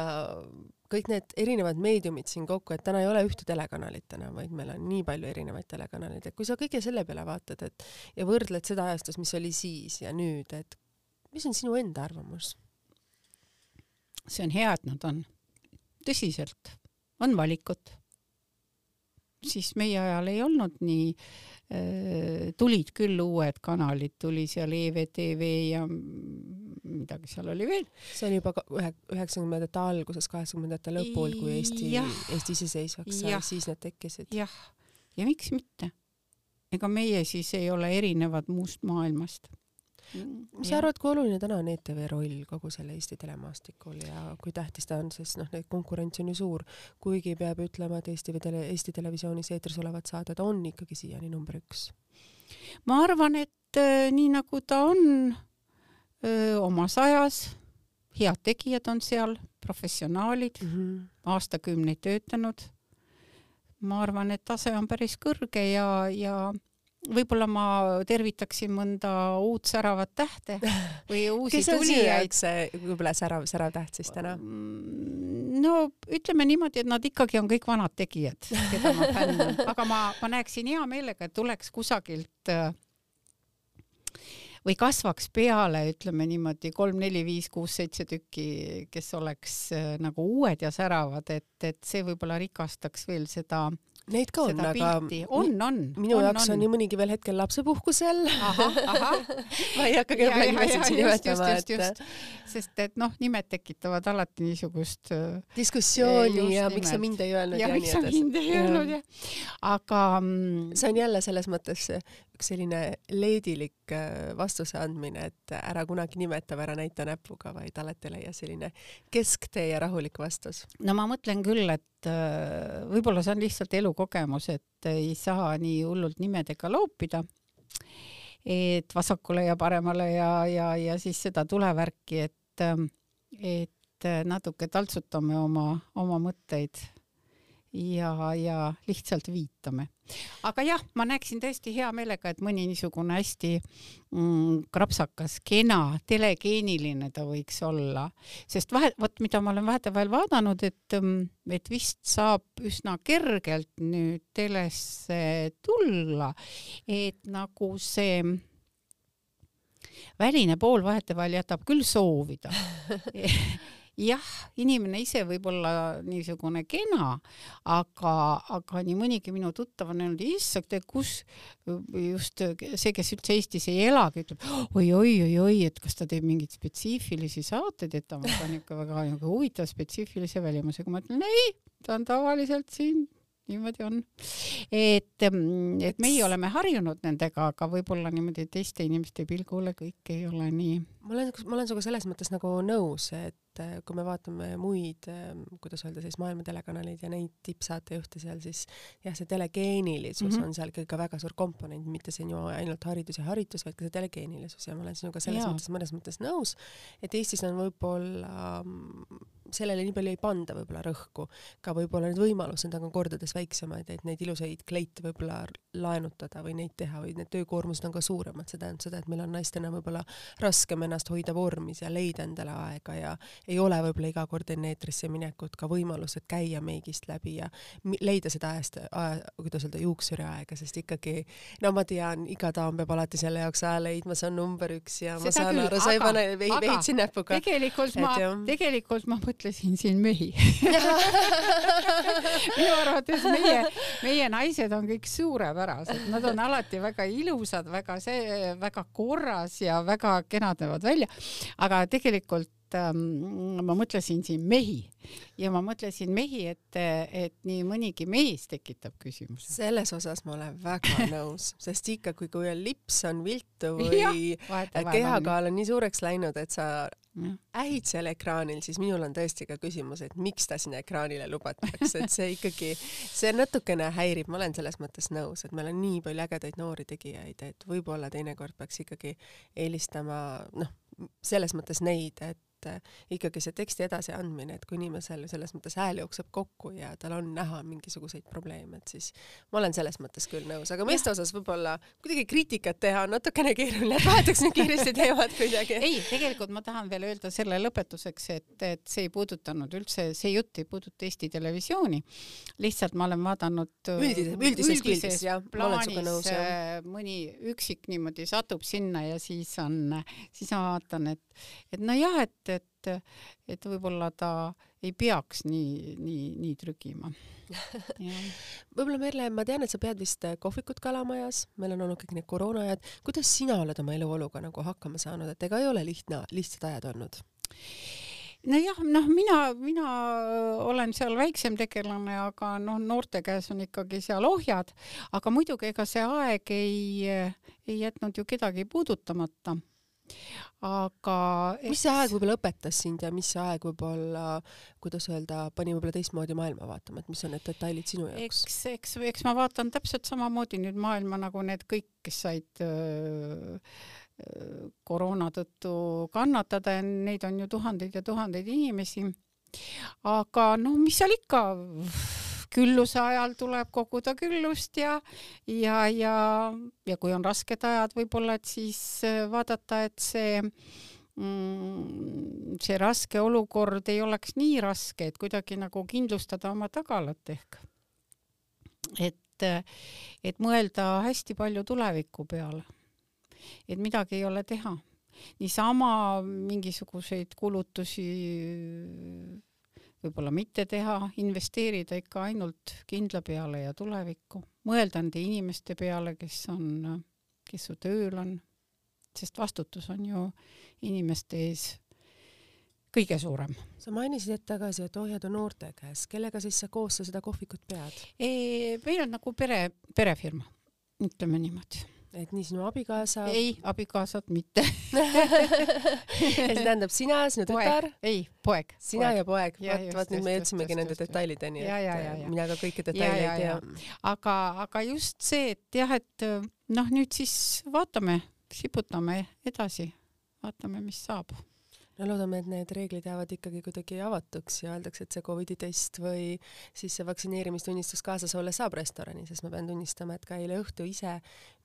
kõik need erinevad meediumid siin kokku, et täna ei ole ühte telekanalit enam, vaid meil on nii palju erinevaid telekanaleid, et kui sa kõige selle peale vaatad, et ja võrdled seda ajastust, mis oli siis ja nüüd, et mis on sinu enda arvamus? see on hea, et nad on. tõsiselt, on valikut siis meie ajal ei olnud nii äh, tulid küll uued kanalid, tuli seal EVTV ja midagi seal oli veel. see oli juba ühe, üheksakümnendate alguses, kaheksakümnendate lõpul, kui Eesti, Eesti iseseisvaks sai, siis need tekkisid. jah, ja miks mitte? ega meie siis ei ole erinevad muust maailmast mis sa arvad, kui oluline täna on ETV roll kogu selle Eesti telemaastikul ja kui tähtis ta on, sest noh, neid konkurents on ju suur, kuigi peab ütlema, et Eesti või tele, Eesti Televisioonis eetris olevad saated on ikkagi siiani number üks? ma arvan, et äh, nii nagu ta on öö, omas ajas, head tegijad on seal, professionaalid mm, -hmm. aastakümneid töötanud. ma arvan, et tase on päris kõrge ja, ja võib-olla ma tervitaksin mõnda uut säravat tähte või uusi kes on sinu jaoks võib-olla särav, särav täht siis täna? Mm, no ütleme niimoodi, et nad ikkagi on kõik vanad tegijad, keda ma fännan, aga ma, ma näeksin hea meelega, et tuleks kusagilt äh, või kasvaks peale, ütleme niimoodi kolm, neli, viis, kuus, seitse tükki, kes oleks äh, nagu uued ja säravad, et, et see võib-olla rikastaks veel seda äh, Neid ka on, aga on, on. minu on, jaoks on, on nii mõnigi veel hetkel lapsepuhkusel. ma ei hakka kella nimesid siin nimetama, et. Sest et noh, nimed tekitavad alati niisugust äh, diskussiooni ja miks sa mind ei öelnud ja, ja miks sa mind ei öelnud ja, aga. Mm, see on jälle selles mõttes üks selline leedilik äh, vastuse andmine, et ära kunagi nimeta või ära näita näpuga, vaid alati leia selline kesktee ja rahulik vastus. no ma mõtlen küll, et äh, võib-olla see on lihtsalt elukogemus, et ei saa nii hullult nimedega loopida et vasakule ja paremale ja, ja, ja siis seda tulevärki, et, et natuke taltsutame oma, oma mõtteid ja, ja lihtsalt viitame. aga jah, ma näeksin tõesti hea meelega, et mõni niisugune hästi mm, krapsakas, kena, telegeeniline ta võiks olla, sest vahe, vot mida ma olen vahetevahel vaadanud, et, mm, et vist saab üsna kergelt nüüd telesse tulla, et nagu see väline pool vahetevahel jätab küll soovida jah, inimene ise võib olla niisugune kena, aga, aga nii mõnigi minu tuttav on öelnud, issand, kus just see, kes üldse Eestis ei elagi, ütleb oi-oi-oi-oi, et kas ta teeb mingeid spetsiifilisi saateid, et ta on ikka väga nagu huvitav spetsiifilise välimusega. ma ütlen ei, ta on tavaliselt siin niimoodi on. et, mm, et meie oleme harjunud nendega, aga võib-olla niimoodi teiste inimeste pilgule kõik ei ole nii. ma olen, ma olen sinuga selles mõttes nagu nõus, et kui me vaatame muid, kuidas öelda siis maailma telekanaleid ja neid tippsaatejuhte seal, siis jah, see telegeenilisus mm -hmm. on seal ikkagi ka väga suur komponent, mitte siin ju ainult haridus ja haritus, vaid ka see telegeenilisus ja ma olen sinuga selles ja. mõttes mõnes mõttes nõus, et Eestis on võib-olla sellele nii palju ei panda võib-olla rõhku, ka võib-olla need võimalused on kordades väiksemad, et neid ilusaid kleite võib-olla laenutada või neid teha või need töökoormused on ka suuremad, see tähendab seda, et meil on naistena võib-olla raskem ennast hoida vormis ja leida endale aega ja ei ole võib-olla iga kord enne eetrisse minekut ka võimalused käia meigist läbi ja leida seda ajast, kuidas öelda, juuksuriaega, sest ikkagi no ma tean, iga daam peab alati selle jaoks aja leidma, see on number üks ja seda ma saan küll, aru, sa ei pane veitsi näpuga. tegelikult ma, tegelikult ma mõtlen mõtlesin siin mehi minu arvates meie, meie naised on kõik suurepärased, nad on alati väga ilusad, väga see, väga korras ja väga kenad näevad välja. aga tegelikult ähm, ma mõtlesin siin mehi. Ja ma mõtlesin mehi, et, et nii mõnigi mees tekitab küsimuse. selles osas ma olen väga nõus, sest ikka, kui, kui lips on viltu või kehakaal on. nii suureks läinud, et sa ähid seal ekraanil, siis minul on tõesti ka küsimus, et miks ta sinna ekraanile lubatakse, et see ikkagi, see natukene häirib, ma olen selles mõttes nõus, et meil on nii palju ägedaid noori tegijaid, et võib-olla teinekord peaks ikkagi eelistama noh, selles mõttes neid, et et äh, ikkagi see teksti edasiandmine, et kui inimesel selles mõttes hääl jookseb kokku ja tal on näha mingisuguseid probleeme, et siis ma olen selles mõttes küll nõus, aga meeste osas võib-olla kuidagi kriitikat teha on natukene keeruline, et vahetaks nüüd kiiresti teemat kuidagi. ei, tegelikult ma tahan veel öelda selle lõpetuseks, et, et see ei puudutanud üldse, see jutt ei puuduta Eesti Televisiooni. lihtsalt ma olen vaadanud üldises, üldises pildis jah, ma olen sinuga nõus jah. Äh, mõni üksik niimoodi satub sinna ja siis on, siis ma vaatan, et, et nojah, et et, et võib-olla ta ei peaks nii, nii, nii trügima. võib-olla Merle, ma tean, et sa pead vist kohvikut Kalamajas, meil on olnud kõik need koroonaajad. kuidas sina oled oma eluoluga nagu hakkama saanud, et ega ei ole lihtne, lihtsad ajad olnud? nojah, noh, mina, mina olen seal väiksem tegelane, aga noh, noorte käes on ikkagi seal ohjad, aga muidugi ega see aeg ei, ei jätnud ju kedagi puudutamata aga eks... mis see aeg võib-olla õpetas sind ja mis see aeg võib-olla, kuidas öelda, pani võib-olla teistmoodi maailma vaatama, et mis on need detailid sinu jaoks? eks, eks, eks ma vaatan täpselt samamoodi nüüd maailma nagu need kõik, kes said öö, koroona tõttu kannatada ja neid on ju tuhandeid ja tuhandeid inimesi. aga noh, mis seal ikka, külluse ajal tuleb koguda küllust ja, ja, ja, ja kui on rasked ajad, võib-olla, et siis vaadata, et see mm, see raske olukord ei oleks nii raske, et kuidagi nagu kindlustada oma tagalat ehk. et, et mõelda hästi palju tuleviku peale et midagi ei ole teha. niisama mingisuguseid kulutusi võib-olla mitte teha, investeerida ikka ainult kindla peale ja tulevikku, mõelda nende inimeste peale, kes on, kes su tööl on, sest vastutus on ju inimeste ees kõige suurem. sa mainisid hetk tagasi, et ohjad on noorte käes, kellega siis sa koos sa seda kohvikut pead? meil on nagu pere, perefirma, ütleme niimoodi et nii sinu abikaasa? ei, abikaasat mitte see tähendab sina, sinu tütar? ei, poeg. sina poeg. ja poeg, vot, vot nüüd me jõudsimegi nende detailideni, et mina ka kõiki detaile ei tea. aga, aga just see, et jah, et noh, nüüd siis vaatame, siputame edasi, vaatame, mis saab no loodame, et need reeglid jäävad ikkagi kuidagi avatuks ja öeldakse, et see Covidi test või siis see vaktsineerimistunnistus kaasas olles saab restorani, sest ma pean tunnistama, et ka eile õhtu ise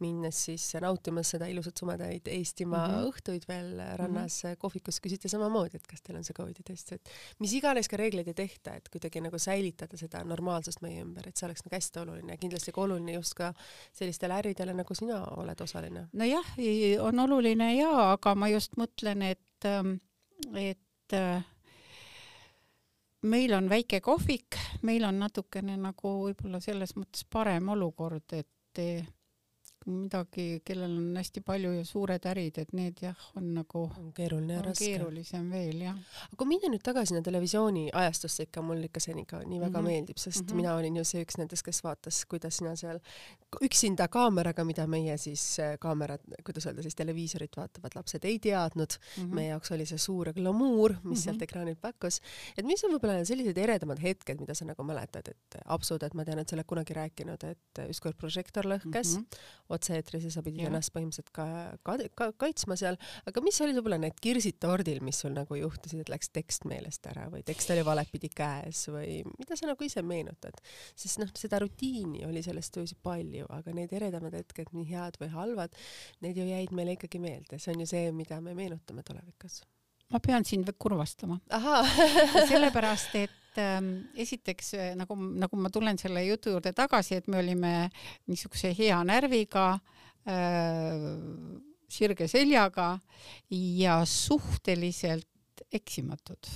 minnes siis nautimas seda ilusat sumedaid Eestimaa mm -hmm. õhtuid veel rannas mm -hmm. kohvikus küsiti samamoodi, et kas teil on see Covidi test, et mis iganes ka reegleid ei tehta, et kuidagi nagu säilitada seda normaalsust meie ümber, et see oleks nagu hästi oluline ja kindlasti ka oluline just ka sellistele äridele, nagu sina oled osaline. nojah, on oluline jaa, aga ma just mõtlen, et ähm, et äh, meil on väike kohvik, meil on natukene nagu võib-olla selles mõttes parem olukord, et midagi, kellel on hästi palju ja suured ärid, et need jah, on nagu on keeruline ja raske. keerulisem veel jah. aga minna nüüd tagasi sinna televisiooni ajastusse ikka, mul ikka see ikka nii väga mm -hmm. meeldib, sest mm -hmm. mina olin ju see üks nendest, kes vaatas, kuidas sina seal üksinda kaameraga, mida meie siis äh, kaamerad, kuidas öelda siis televiisorit vaatavad lapsed ei teadnud mm. -hmm. meie jaoks oli see suur glamuur, mis mm -hmm. sealt ekraanilt pakkus. et mis on võib-olla sellised eredamad hetked, mida sa nagu mäletad, et absud, et ma tean, et sa oled kunagi rääkinud, et ükskord prožektor lõhkes mm, -hmm otse-eetris ja sa pidid ja. ennast põhimõtteliselt ka, ka, ka kaitsma seal, aga mis olid võib-olla need kirsid tordil, mis sul nagu juhtusid, et läks tekst meelest ära või tekst oli valepidi käes või mida sa nagu ise meenutad? sest noh, seda rutiini oli selles töös palju, aga need eredamad hetked, nii head või halvad, need ju jäid meile ikkagi meelde, see on ju see, mida me meenutame tulevikus ma pean sind kurvastama. sellepärast, et ähm, esiteks äh, nagu, nagu ma tulen selle jutu juurde tagasi, et me olime niisuguse hea närviga äh,, sirge seljaga ja suhteliselt eksimatud.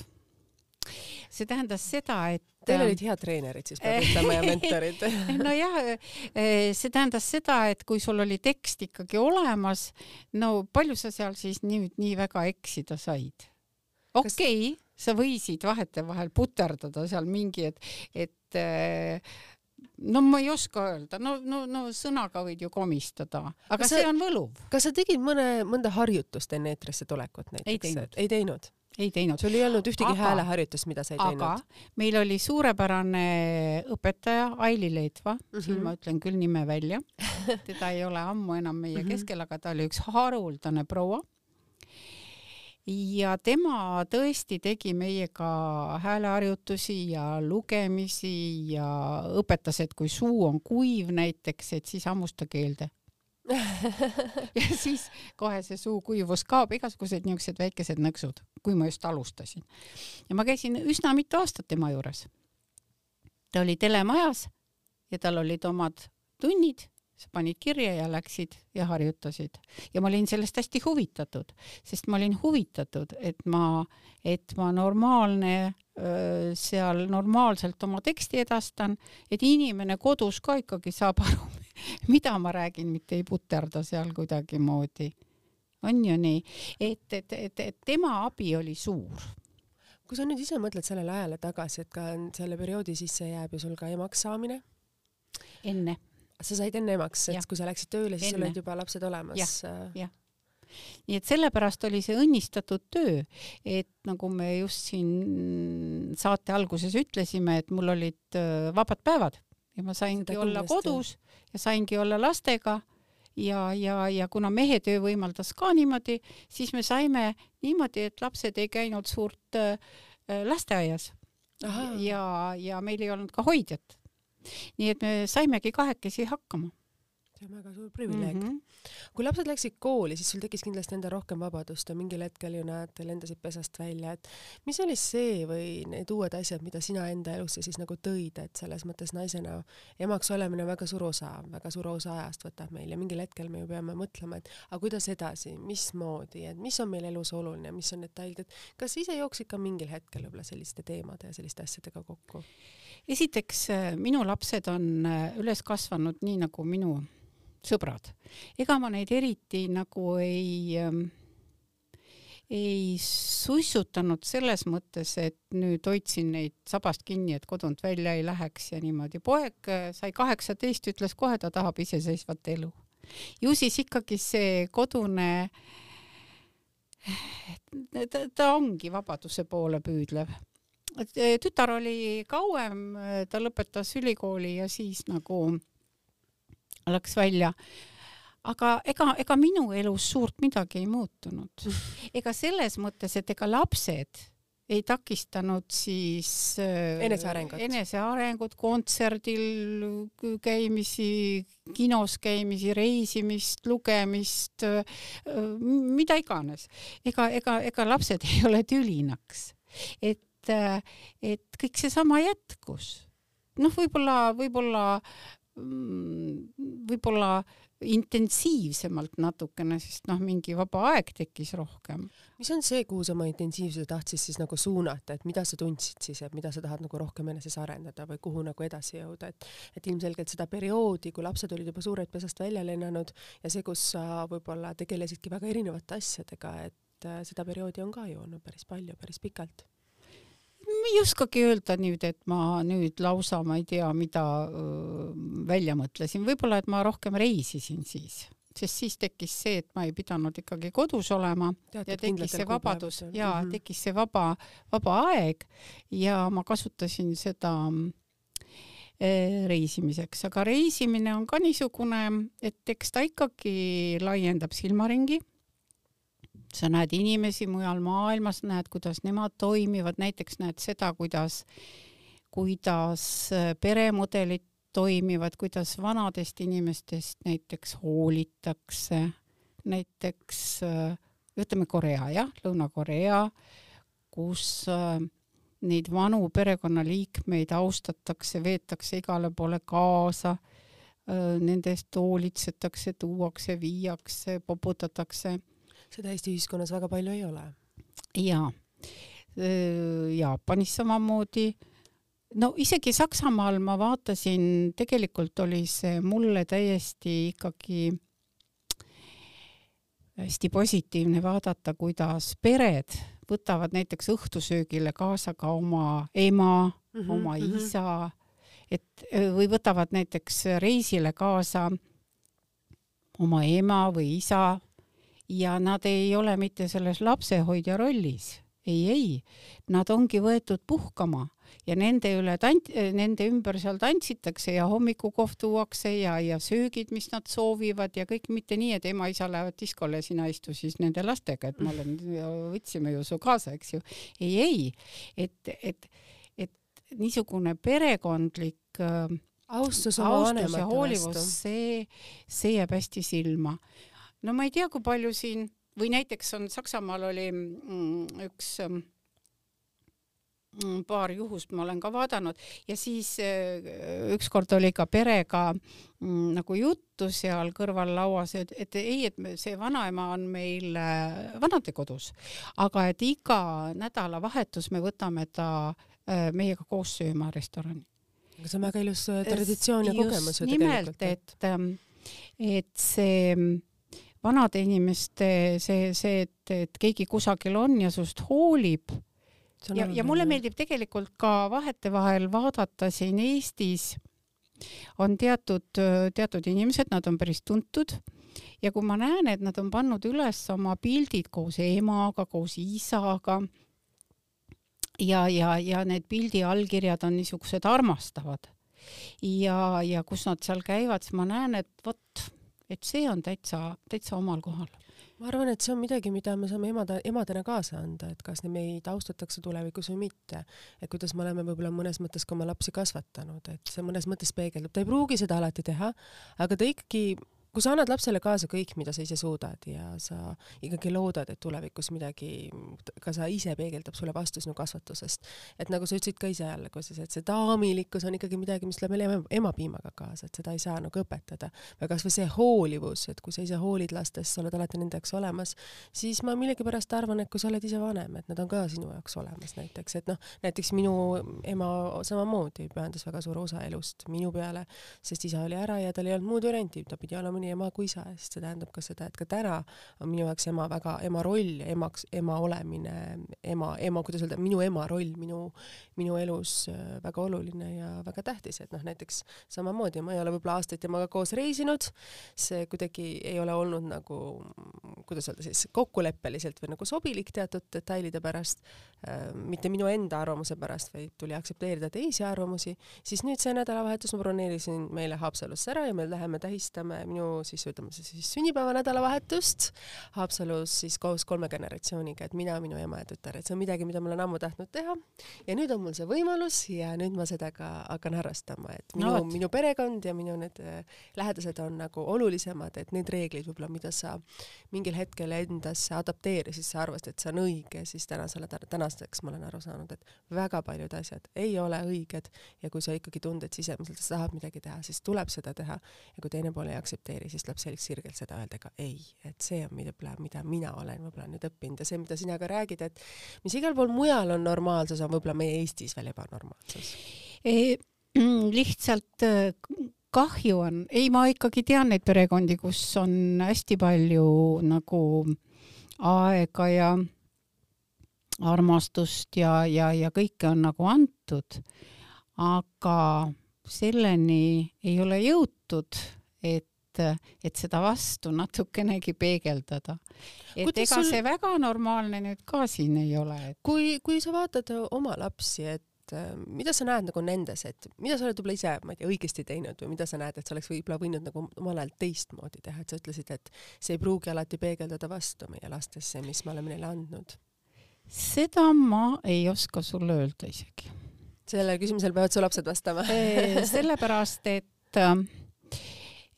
see tähendas seda, et Teil olid head treenerid siis peab ütlema ja mentorid nojah, eh, see tähendas seda, et kui sul oli tekst ikkagi olemas, no palju sa seal siis nüüd nii väga eksida said? okei okay, Kas... sa võisid vahetevahel puterdada seal mingi, et, et eh, no ma ei oska öelda, no, no, no sõnaga võid ju komistada, aga kas see sa, on võluv. kas sa tegid mõne, mõnda harjutust enne eetrisse tulekut näiteks? ei teinud. ei teinud? Ei teinud. sul ei olnud ühtegi hääleharjutust, mida sa ei teinud? aga meil oli suurepärane õpetaja Aili Leetva mm, -hmm. siin ma ütlen küll nime välja, teda ei ole ammu enam meie mm -hmm. keskel, aga ta oli üks haruldane proua. ja tema tõesti tegi meiega hääleharjutusi ja lugemisi ja õpetas, et kui suu on kuiv näiteks, et siis hammusta keelde ja siis kohe see suukuivus kaob, igasugused niisugused väikesed nõksud, kui ma just alustasin. ja ma käisin üsna mitu aastat tema juures. ta oli telemajas ja tal olid omad tunnid, sa panid kirja ja läksid ja harjutasid ja ma olin sellest hästi huvitatud, sest ma olin huvitatud, et ma, et ma normaalne seal normaalselt oma teksti edastan, et inimene kodus ka ikkagi saab aru, mida ma räägin, mitte ei puterda seal kuidagimoodi. on ju nii, et, et, et, et tema abi oli suur kui sa nüüd ise mõtled sellele ajale tagasi, et ka selle perioodi sisse jääb ju sul ka emaks saamine? enne. sa said enne emaks, et kui sa läksid tööle, siis sul olid juba lapsed olemas ja,? jah nii et sellepärast oli see õnnistatud töö, et nagu me just siin saate alguses ütlesime, et mul olid äh, vabad päevad ja ma saingi olla kodus ja saingi olla lastega ja, ja, ja kuna mehe töö võimaldas ka niimoodi, siis me saime niimoodi, et lapsed ei käinud suurt äh lasteaias. ja, ja meil ei olnud ka hoidjat. nii et me saimegi kahekesi hakkama see on väga suur privileeg mm. -hmm. kui lapsed läksid kooli, siis sul tekkis kindlasti endal rohkem vabadust ja mingil hetkel ju näed, te lendasite pesast välja, et mis oli see või need uued asjad, mida sina enda elusse siis nagu tõid, et selles mõttes naisena emaks olemine on väga suur osa, väga suur osa ajast võtab meil ja mingil hetkel me ju peame mõtlema, et aga kuidas edasi, mismoodi, et mis on meil elus oluline, mis on detailid, et kas ise jooksid ka mingil hetkel võib-olla selliste teemade ja selliste asjadega kokku? esiteks, minu lapsed on üles kasvanud nii, nagu minu sõbrad. ega ma neid eriti nagu ei ähm, ei suissutanud selles mõttes, et nüüd hoidsin neid sabast kinni, et kodunt välja ei läheks ja niimoodi. poeg äh, sai kaheksateist, ütles kohe, ta tahab iseseisvat elu. ju siis ikkagi see kodune, ta, ta ongi vabaduse poole püüdlev. Äh, tütar oli kauem, äh, ta lõpetas ülikooli ja siis nagu läks välja. aga ega, ega minu elus suurt midagi ei muutunud. ega selles mõttes, et ega lapsed ei takistanud siis äh, enesearengut, enesearengut, kontserdil käimisi, kinos käimisi, reisimist, lugemist, äh, mida iganes. ega, ega, ega lapsed ei ole tülinaks, et, äh, et kõik seesama jätkus. noh, võib-olla, võib-olla võib-olla intensiivsemalt natukene, sest noh, mingi vaba aeg tekkis rohkem. mis on see, kuhu sa oma intensiivsuse tahtsid siis nagu suunata, et mida sa tundsid siis, et mida sa tahad nagu rohkem eneses arendada või kuhu nagu edasi jõuda, et et ilmselgelt seda perioodi, kui lapsed olid juba suured pesast välja lennanud ja see, kus sa võib-olla tegelesidki väga erinevate asjadega, et äh, seda perioodi on ka ju olnud päris palju, päris pikalt ei oskagi öelda nüüd, et ma nüüd lausa, ma ei tea, mida välja mõtlesin, võib-olla, et ma rohkem reisisin siis, sest siis tekkis see, et ma ei pidanud ikkagi kodus olema Teatud ja tekkis see vabadus ja mm -hmm. tekkis see vaba, vaba aeg ja ma kasutasin seda reisimiseks, aga reisimine on ka niisugune, et eks ta ikkagi laiendab silmaringi sa näed inimesi mujal maailmas, näed, kuidas nemad toimivad, näiteks näed seda, kuidas, kuidas äh, peremudelid toimivad, kuidas vanadest inimestest näiteks hoolitakse, näiteks äh, ütleme Korea jah, Lõuna-Korea, kus äh, neid vanu perekonnaliikmeid austatakse, veetakse igale poole kaasa, nende eest hoolitsetakse, tuuakse, viiakse, poputatakse seda Eesti ühiskonnas väga palju ei ole. jaa, Jaapanis samamoodi. no isegi Saksamaal ma vaatasin, tegelikult oli see mulle täiesti ikkagi hästi positiivne vaadata, kuidas pered võtavad näiteks õhtusöögile kaasa ka oma ema mm, -hmm, oma mm -hmm. isa, et või võtavad näiteks reisile kaasa oma ema või isa ja nad ei ole mitte selles lapsehoidja rollis, ei, ei, nad ongi võetud puhkama ja nende üle tant-, nende ümber seal tantsitakse ja hommikukohv tuuakse ja, ja söögid, mis nad soovivad ja kõik mitte nii, et ema-isa lähevad diskole, sina istu siis nende lastega, et ma olen, võtsime ju su kaasa, eks ju. ei, ei, et, et, et niisugune perekondlik äh, austus oma vanemate vastu. see, see jääb hästi silma no ma ei tea, kui palju siin või näiteks on Saksamaal oli mm, üks ähm, mm, paar juhust ma olen ka vaadanud ja siis äh, ükskord oli ka perega mm, nagu juttu seal kõrval lauas, et, et ei, et see vanaema on meil äh, vanadekodus, aga et iga nädalavahetus me võtame ta meiega koos sööma restorani. aga see on väga ilus traditsioon ja kogemus ju tegelikult. et, ähm, et see vanade inimeste see, see, et, et keegi kusagil on ja sinust hoolib. ja, ja mulle meeldib tegelikult ka vahetevahel vaadata siin Eestis. On teatud, teatud inimesed, nad on päris tuntud. Ja kui ma näen, et nad on pannud üles oma pildid koos emaga, koos isaga ja, ja, ja need pildi allkirjad on niisugused armastavad. Ja, ja kus nad seal käivad, siis ma näen, et vot et see on täitsa, täitsa omal kohal ma arvan, et see on midagi, mida me saame emada, emadena kaasa anda, et kas meid austatakse tulevikus või mitte. et kuidas me oleme võib-olla mõnes mõttes ka oma lapsi kasvatanud, et see mõnes mõttes peegeldub, ta ei pruugi seda alati teha, aga ta ikkagi kui sa annad lapsele kaasa kõik, mida sa ise suudad ja sa ikkagi loodad, et tulevikus midagi, ka sa ise peegeldab sulle vastu sinu kasvatusest. et nagu sa ütlesid ka ise kus et see daamilikkus on ikkagi midagi, mis läheb meile emapiimaga kaasa, et seda ei saa nagu õpetada. või kasvõi see hoolivus, et kui sa ise hoolid lastest, sa oled alati nende jaoks olemas, siis ma millegipärast arvan, et kui sa oled ise vanem, et nad on ka sinu jaoks olemas näiteks, et noh, näiteks minu ema samamoodi pühendas väga suure osa elust minu peale, sest isa oli ära ja tal ei olnud muud varianti, ta pidi olema nii ema kui isa, sest see tähendab ka seda, et ka täna on minu jaoks ema väga, ema roll ja emaks, ema olemine, ema, ema, kuidas öelda, minu ema roll minu, minu elus äh, väga oluline ja väga tähtis, et noh, näiteks samamoodi ma ei ole võib-olla aastaid temaga koos reisinud, see kuidagi ei ole olnud nagu, kuidas öelda siis, kokkuleppeliselt või nagu sobilik teatud detailide pärast äh,, mitte minu enda arvamuse pärast, vaid tuli aktsepteerida teisi arvamusi, siis nüüd see nädalavahetus ma broneerisin meile Haapsalusse ära ja me läheme tähistame minu siis ütleme siis sünnipäeva nädalavahetust Haapsalus siis koos kolme generatsiooniga, et mina, minu ema ja tütar, et see on midagi, mida ma olen ammu tahtnud teha. Ja nüüd on mul see võimalus ja nüüd ma seda ka hakkan harrastama, et minu no,, minu perekond ja minu need äh, lähedased on nagu olulisemad, et need reeglid võib-olla, mida sa mingil hetkel endasse adapteerisid, sa arvasid, et see on õige, siis tänasele, tänaseks ma olen aru saanud, et väga paljud asjad ei ole õiged. Ja kui sa ikkagi tunned sisemiselt, et sa tahad midagi teha, siis tuleb seda teha. Ja kui teine pool ei aktsepteeri, siis tuleb selgelt sirgelt seda öelda ka ei, et see on võib-olla, mida mina olen võib-olla nüüd õppinud ja see, mida sina ka räägid, et mis igal pool mujal on normaalsus, on võib-olla meie Eestis veel ebanormaalsus e,. lihtsalt äh, kahju on, ei, ma ikkagi tean neid perekondi, kus on hästi palju nagu aega ja armastust ja, ja, ja kõike on nagu antud, aga selleni ei ole jõutud, et et seda vastu natukenegi peegeldada. et Kuidas ega sul... see väga normaalne nüüd ka siin ei ole et.... kui, kui sa vaatad oma lapsi, et äh, mida sa näed nagu nendes, et mida sa oled võib-olla ise, ma ei tea, õigesti teinud või mida sa näed, et sa oleks võib-olla võinud nagu omal ajal teistmoodi teha, et sa ütlesid, et see ei pruugi alati peegeldada vastu meie lastesse, mis me oleme neile andnud? seda ma ei oska sulle öelda isegi. sellele küsimusele peavad su lapsed vastama sellepärast, et äh,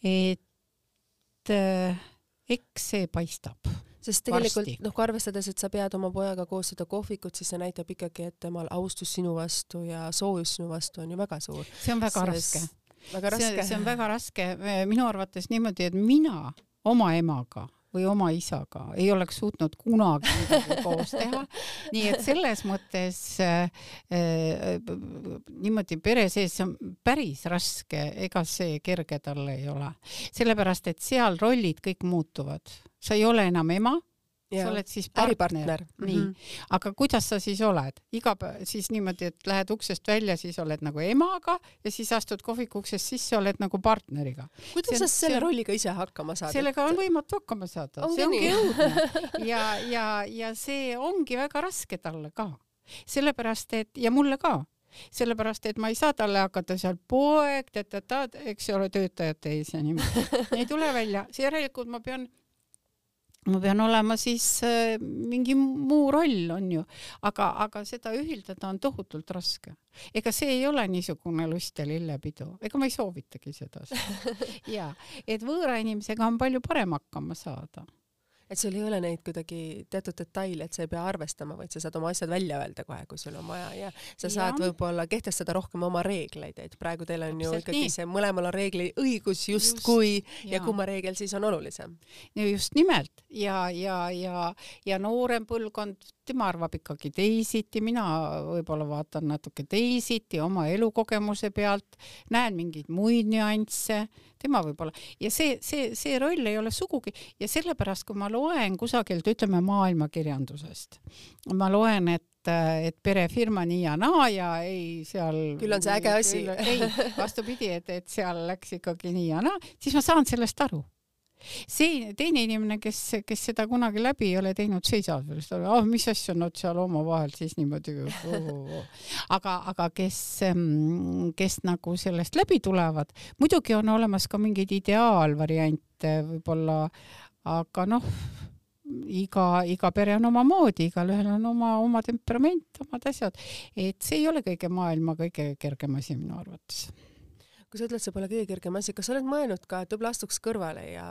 et äh, eks see paistab sest tegelikult noh, kui arvestades, et sa pead oma pojaga koos seda kohvikut, siis see näitab ikkagi, et temal austus sinu vastu ja soojus sinu vastu on ju väga suur. see on väga Sest... raske. väga raske. see on väga raske, minu arvates niimoodi, et mina oma emaga või oma isaga ei oleks suutnud kunagi koos teha. nii et selles mõttes äh, äh, niimoodi pere sees see on päris raske, ega see kerge talle ei ole, sellepärast et seal rollid kõik muutuvad, sa ei ole enam ema sa oled siis partner, nii mm. -hmm. aga kuidas sa siis oled? iga päev siis niimoodi, et lähed uksest välja, siis oled nagu emaga ja siis astud kohviku uksest sisse, oled nagu partneriga. kuidas sa selle on... rolliga ise hakkama saad? sellega on võimatu hakkama saada, see ongi õudne ja, ja, ja see ongi väga raske talle ka, sellepärast et ja mulle ka sellepärast, et ma ei saa talle hakata seal poeg, tead-tead, eks ole, töötajate ees ja niimoodi. ei tule välja, järelikult ma pean ma pean olema siis äh, mingi muu roll, on ju, aga, aga seda ühildada on tohutult raske. ega see ei ole niisugune lust ja lillepidu, ega ma ei soovitagi seda. Ja et võõra inimesega on palju parem hakkama saada et sul ei ole neid kuidagi teatud detaile, et sa ei pea arvestama, vaid sa saad oma asjad välja öelda kohe, kui sul on vaja ja sa ja. saad võib-olla kehtestada rohkem oma reegleid, et praegu teil on ju ikkagi nii. see mõlemal on reegli õigus justkui just, ja, ja kumma reegel siis on olulisem. just nimelt ja, ja, ja, ja noorem põlvkond, tema arvab ikkagi teisiti, mina võib-olla vaatan natuke teisiti oma elukogemuse pealt, näen mingeid muid nüansse, tema võib-olla ja see, see, see roll ei ole sugugi ja sellepärast, kui ma loen kusagilt, ütleme maailmakirjandusest, ma loen, et et perefirma nii ja naa ja ei seal. küll on see äge asi. ei, vastupidi, et, et seal läks ikkagi nii ja naa, siis ma saan sellest aru see teine inimene, kes, kes seda kunagi läbi ei ole teinud, sellest aru, ah mis asja nad seal omavahel siis niimoodi oh,. Oh, oh. aga, aga kes, kes nagu sellest läbi tulevad, muidugi on olemas ka mingeid ideaalvariante võib-olla, aga noh, iga, iga pere on omamoodi, igalühel on oma, oma temperament, omad asjad, et see ei ole kõige maailma kõige kergem asi minu arvates kui sa ütled, see pole kõige kergem asi, kas sa oled mõelnud ka, et võib-olla astuks kõrvale ja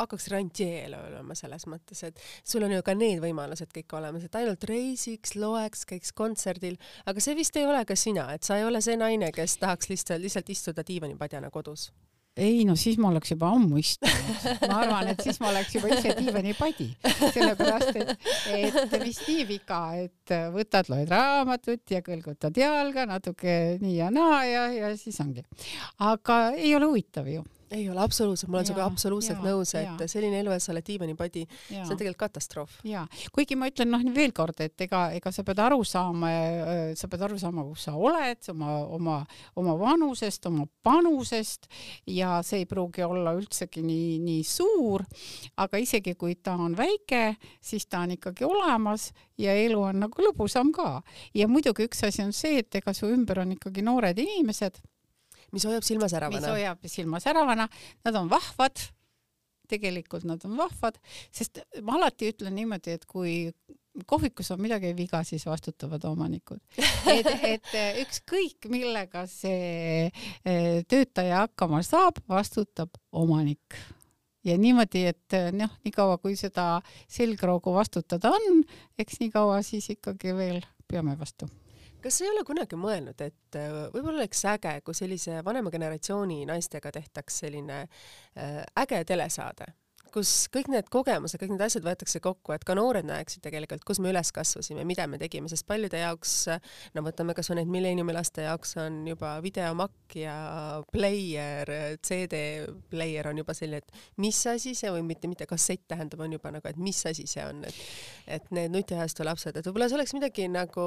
hakkaks rantjeel olema selles mõttes, et sul on ju ka need võimalused kõik olemas, et ainult reisiks, loeks, käiks kontserdil, aga see vist ei ole ka sina, et sa ei ole see naine, kes tahaks lihtsalt, lihtsalt istuda diivanipadjana kodus ei no siis ma oleks juba ammu istunud. ma arvan, et siis ma oleks juba ise diivanipadi, sellepärast et, et vist nii viga, et võtad, loed raamatut ja kõlgutad jalga natuke nii ja naa ja, ja siis ongi. aga ei ole huvitav ju ei ole absoluutselt, ma olen sinuga absoluutselt ja, nõus, et ja. selline elu, et sa oled diivanipadi, see on tegelikult katastroof. ja, kuigi ma ütlen noh veel kord, et ega, ega sa pead aru saama, sa pead aru saama, kus sa oled, oma, oma, oma vanusest, oma panusest ja see ei pruugi olla üldsegi nii, nii suur, aga isegi kui ta on väike, siis ta on ikkagi olemas ja elu on nagu lõbusam ka. ja muidugi üks asi on see, et ega su ümber on ikkagi noored inimesed mis hoiab silma säravana. mis hoiab silma säravana, nad on vahvad, tegelikult nad on vahvad, sest ma alati ütlen niimoodi, et kui kohvikus on midagi viga, siis vastutavad omanikud. et, et ükskõik millega see eh, töötaja hakkama saab, vastutab omanik. Ja niimoodi, et noh, niikaua kui seda selgroogu vastutada on, eks niikaua siis ikkagi veel peame vastu kas sa ei ole kunagi mõelnud, et äh, võib-olla oleks äge, kui sellise vanema generatsiooni naistega tehtaks selline äh, äge telesaade kus kõik need kogemused, kõik need asjad võetakse kokku, et ka noored näeksid tegelikult, kus me üles kasvasime, mida me tegime, sest paljude jaoks, no võtame kasvõi need milleeniumi laste jaoks on juba videomakk ja pleieer, CD pleieer on juba selline, et mis asi see või mitte, mitte kassett tähendab, on juba nagu, et mis asi see on, et et need nutiajastu lapsed, et võib-olla see oleks midagi nagu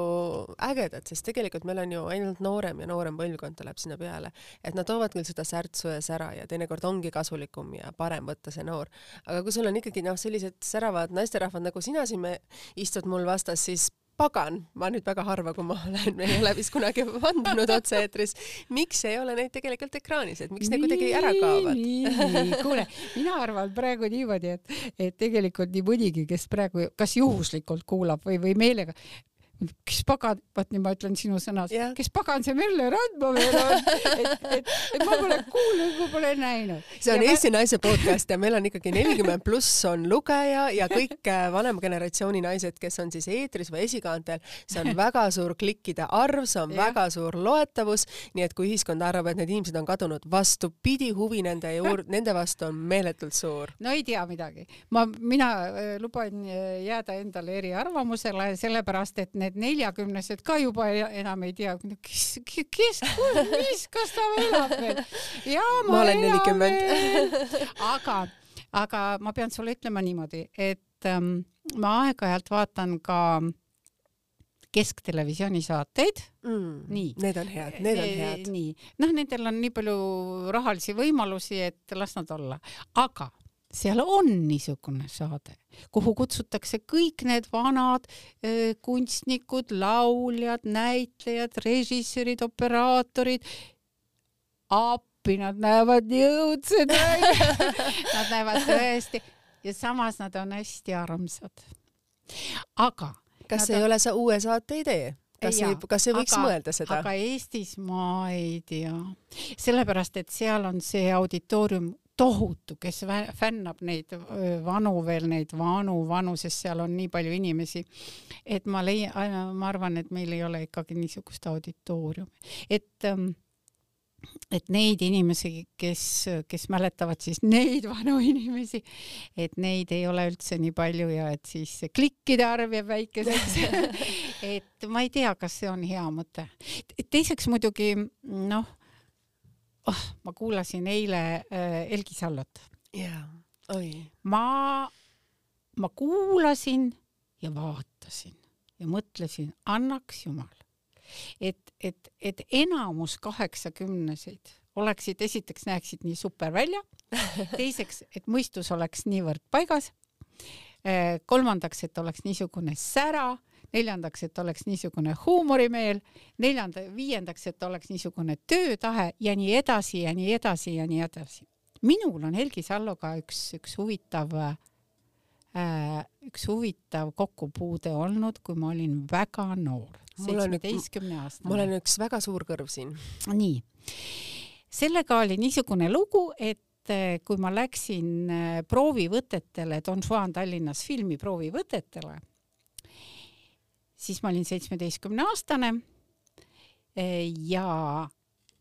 ägedat, sest tegelikult meil on ju ainult noorem ja noorem põlvkond tuleb sinna peale, et nad toovad küll seda särtsu ja sära ja teinekord ongi kasulikum ja parem võtta see noor, aga kui sul on ikkagi noh, sellised säravad naisterahvad nagu sina siin me istud mul vastas, siis pagan, ma nüüd väga harva, kui ma olen, ei ole vist kunagi vandunud otse-eetris, miks ei ole neid tegelikult ekraanis, et miks need kuidagi ära kaovad? kuule, mina arvan praegu niimoodi, et, et tegelikult nii mõnigi, kes praegu kas juhuslikult kuulab või, või meelega, kes pagan, vot nii ma ütlen sinu sõnas yeah., kes pagan see Merle Randma veel on, et, et, et ma pole kuulnud, ma pole näinud. see on ja Eesti ma... Naise podcast ja meil on ikkagi nelikümmend pluss on lugeja ja kõik äh, vanema generatsiooni naised, kes on siis eetris või esikaantel, see on väga suur klikkide arv, see on ja. väga suur loetavus, nii et kui ühiskond arvab, et need inimesed on kadunud, vastupidi, huvi nende juurde, nende vastu on meeletult suur. no ei tea midagi, ma, mina äh, luban äh, jääda endale eriarvamusele, sellepärast et need need neljakümnesed ka juba enam ei tea, kes, kes, mis, kas ta elab veel? jaa, ma, ma olen nelikümmend. aga, aga ma pean sulle ütlema niimoodi, et ähm, ma aeg-ajalt vaatan ka kesktelevisiooni saateid mm,. nii. Need on head, need on head. nii, noh, nendel on nii palju rahalisi võimalusi, et las nad olla, aga seal on niisugune saade, kuhu kutsutakse kõik need vanad öö, kunstnikud, lauljad, näitlejad, režissöörid, operaatorid. appi, nad näevad nii õudsed välja Nad näevad tõesti ja samas nad on hästi armsad. aga. kas ei on... ole see uue saate idee? kas ei, kas ei võiks aga, mõelda seda? aga Eestis ma ei tea, sellepärast et seal on see auditoorium tohutu, kes fännab neid vanu veel, neid vanu, vanu, sest seal on nii palju inimesi. et ma leian, ma arvan, et meil ei ole ikkagi niisugust auditooriumi, et ähm, et neid inimesi, kes, kes mäletavad siis neid vanu inimesi, et neid ei ole üldse nii palju ja et siis klikkide arv jääb väikeseks et ma ei tea, kas see on hea mõte. teiseks muidugi noh oh,, ma kuulasin eile äh, Elgi Sallot. jaa, oi. ma, ma kuulasin ja vaatasin ja mõtlesin, annaks jumal et, et, et enamus kaheksakümneseid oleksid, esiteks näeksid nii super välja, teiseks, et mõistus oleks niivõrd paigas, eh, kolmandaks, et oleks niisugune sära, neljandaks, et oleks niisugune huumorimeel, neljanda, viiendaks, et oleks niisugune töötahe ja nii edasi ja nii edasi ja nii edasi. minul on Helgi Salloga üks, üks huvitav äh, üks huvitav kokkupuude olnud, kui ma olin väga noor seitsmeteistkümne aastane. mul on üks väga suur kõrv siin. nii, sellega oli niisugune lugu, et eh, kui ma läksin eh, proovivõtetele Don Juan Tallinnas filmi proovivõtetele, siis ma olin seitsmeteistkümne aastane ja,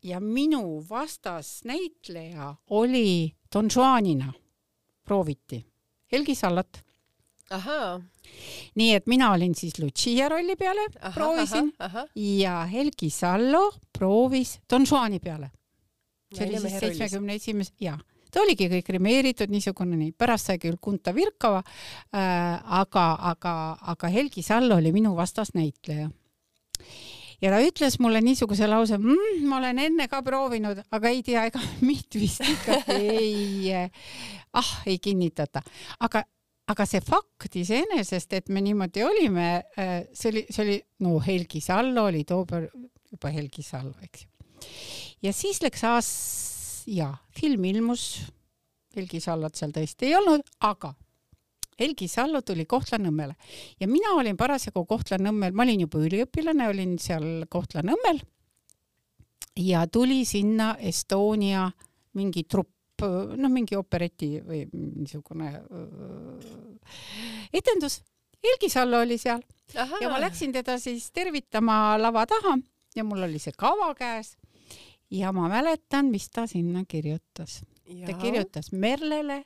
ja minu vastasnäitleja oli Don Juanina, prooviti, Helgi Sallat. Nii et mina olin siis Lucia rolli peale, proovisin. aha, aha. ja Helgi Sallo proovis Don Juani peale. see oli siis seitsmekümne esimese, jaa ta oligi kõik rimeeritud niisugune nii, pärast sai küll Kunta Virkova äh,, aga, aga, aga Helgi Sallo oli minu vastasnäitleja. ja ta ütles mulle niisuguse lause mmm,, ma olen enne ka proovinud, aga ei tea, ega mind vist ikkagi ei, ah, ei kinnitata, aga aga see fakt iseenesest, et me niimoodi olime, äh, see oli, see oli, no Helgi Sallo oli tookord juba Helgi Sallo, eks ju. ja siis läks aas- ja film ilmus, Helgi Sallot seal tõesti ei olnud, aga Helgi Sallo tuli Kohtla-Nõmmele. Ja mina olin parasjagu Kohtla-Nõmmel, ma olin juba üliõpilane, olin seal Kohtla-Nõmmel. Ja tuli sinna Estonia mingi trupp noh, mingi opereti või niisugune etendus. Helgi Sallo oli seal. Aha. ja ma läksin teda siis tervitama lava taha ja mul oli see kava käes ja ma mäletan, mis ta sinna kirjutas. ta kirjutas Merlele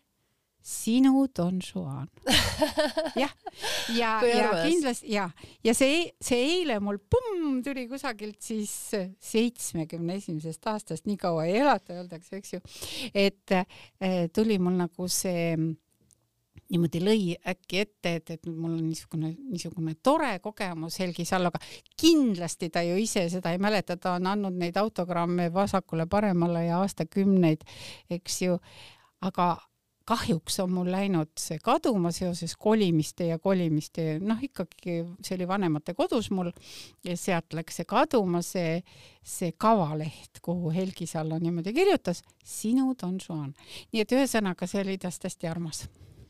sinu Don Juan. jah, ja, ja, ja kindlasti ja, ja see, see eile mul pumm tuli kusagilt siis seitsmekümne esimesest aastast, nii kaua ei elata, öeldakse, eks ju. et äh, tuli mul nagu see niimoodi lõi äkki ette, et, et mul on niisugune, niisugune tore kogemus Helgi Salloga. kindlasti ta ju ise seda ei mäleta, ta on andnud neid autogramme vasakule-paremale ja aastakümneid, eks ju. aga kahjuks on mul läinud see kaduma seoses kolimiste ja kolimiste, noh ikkagi see oli vanemate kodus mul ja sealt läks see kaduma, see, see kavaleht, kuhu Helgi Sallo niimoodi kirjutas, sinu Don Juan. nii et ühesõnaga, see oli tast hästi armas.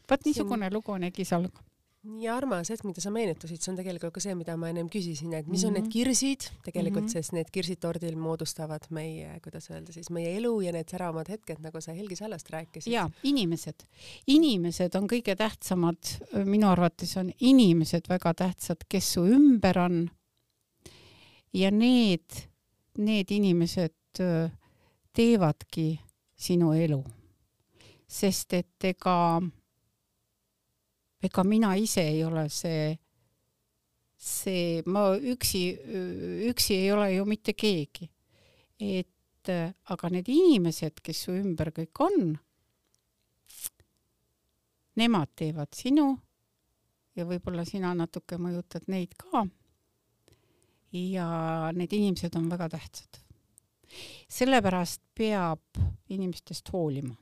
Vot niisugune lugu on Helgi Salloga nii armas hetk, mida sa meenutasid, see on tegelikult ka see, mida ma ennem küsisin, et mis mm -hmm. on need mhm. kirsid tegelikult mm, -hmm. sest need kirsid tordil moodustavad meie, kuidas öelda siis, meie elu ja need säravamad hetked, nagu sa Helgi Sallast rääkisid. ja inimesed, inimesed on kõige tähtsamad, minu arvates on inimesed väga tähtsad, kes su ümber on. ja need, need inimesed teevadki sinu elu, sest et ega ega mina ise ei ole see, see, ma üksi, üksi ei ole ju mitte keegi. et aga need inimesed, kes su ümber kõik on, nemad teevad sinu ja võib-olla sina natuke mõjutad neid ka. ja need inimesed on väga tähtsad. sellepärast peab inimestest hoolima.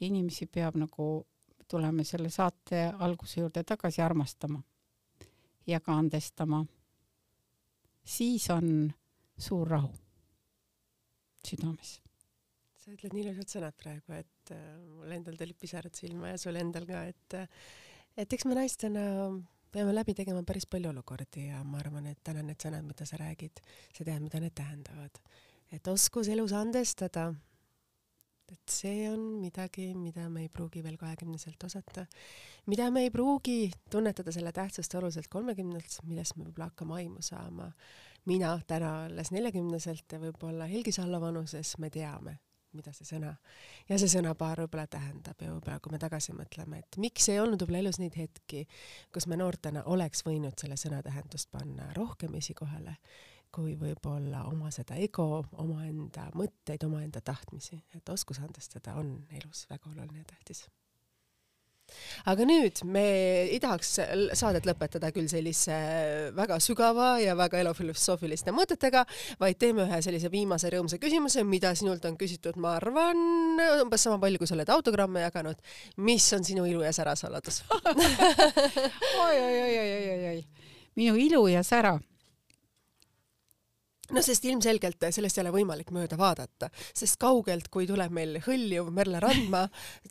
inimesi peab nagu tuleme selle saate alguse juurde tagasi armastama ja ka andestama, siis on suur rahu südames. sa ütled nii ilusad sõnad praegu, et äh, mul endal tulid pisarad silma ja sul endal ka, et äh, et eks me naistena peame läbi tegema päris palju olukordi ja ma arvan, et täna need sõnad, mida sa räägid, sa tead, mida need tähendavad. et oskus elus andestada et see on midagi, mida me ei pruugi veel kahekümneselt osata, mida me ei pruugi tunnetada selle tähtsust oluliselt kolmekümnelt, millest me võib-olla hakkame aimu saama. mina täna alles neljakümneselt ja võib-olla Helgi Salla vanuses me teame, mida see sõna ja see sõnapaar võib-olla tähendab ja võib-olla kui me tagasi mõtleme, et miks ei olnud võib-olla elus neid hetki, kus me noortena oleks võinud selle sõna tähendust panna rohkem esikohale, kui võib-olla oma seda ego, omaenda mõtteid, omaenda tahtmisi, et oskus andestada on elus väga oluline ja tähtis. Aga nüüd me ei tahaks saadet lõpetada küll sellise väga sügava ja väga elufilosoofiliste mõtetega, vaid teeme ühe sellise viimase rõõmsa küsimuse, mida sinult on küsitud, ma arvan, umbes sama palju, kui sa oled autogramme jaganud. mis on sinu ilu ja sära saladus? Oi, oi, oi, oi, oi, oi, minu ilu ja sära no sest ilmselgelt sellest ei ole võimalik mööda vaadata, sest kaugelt, kui tuleb meil hõljuv Merle Randma,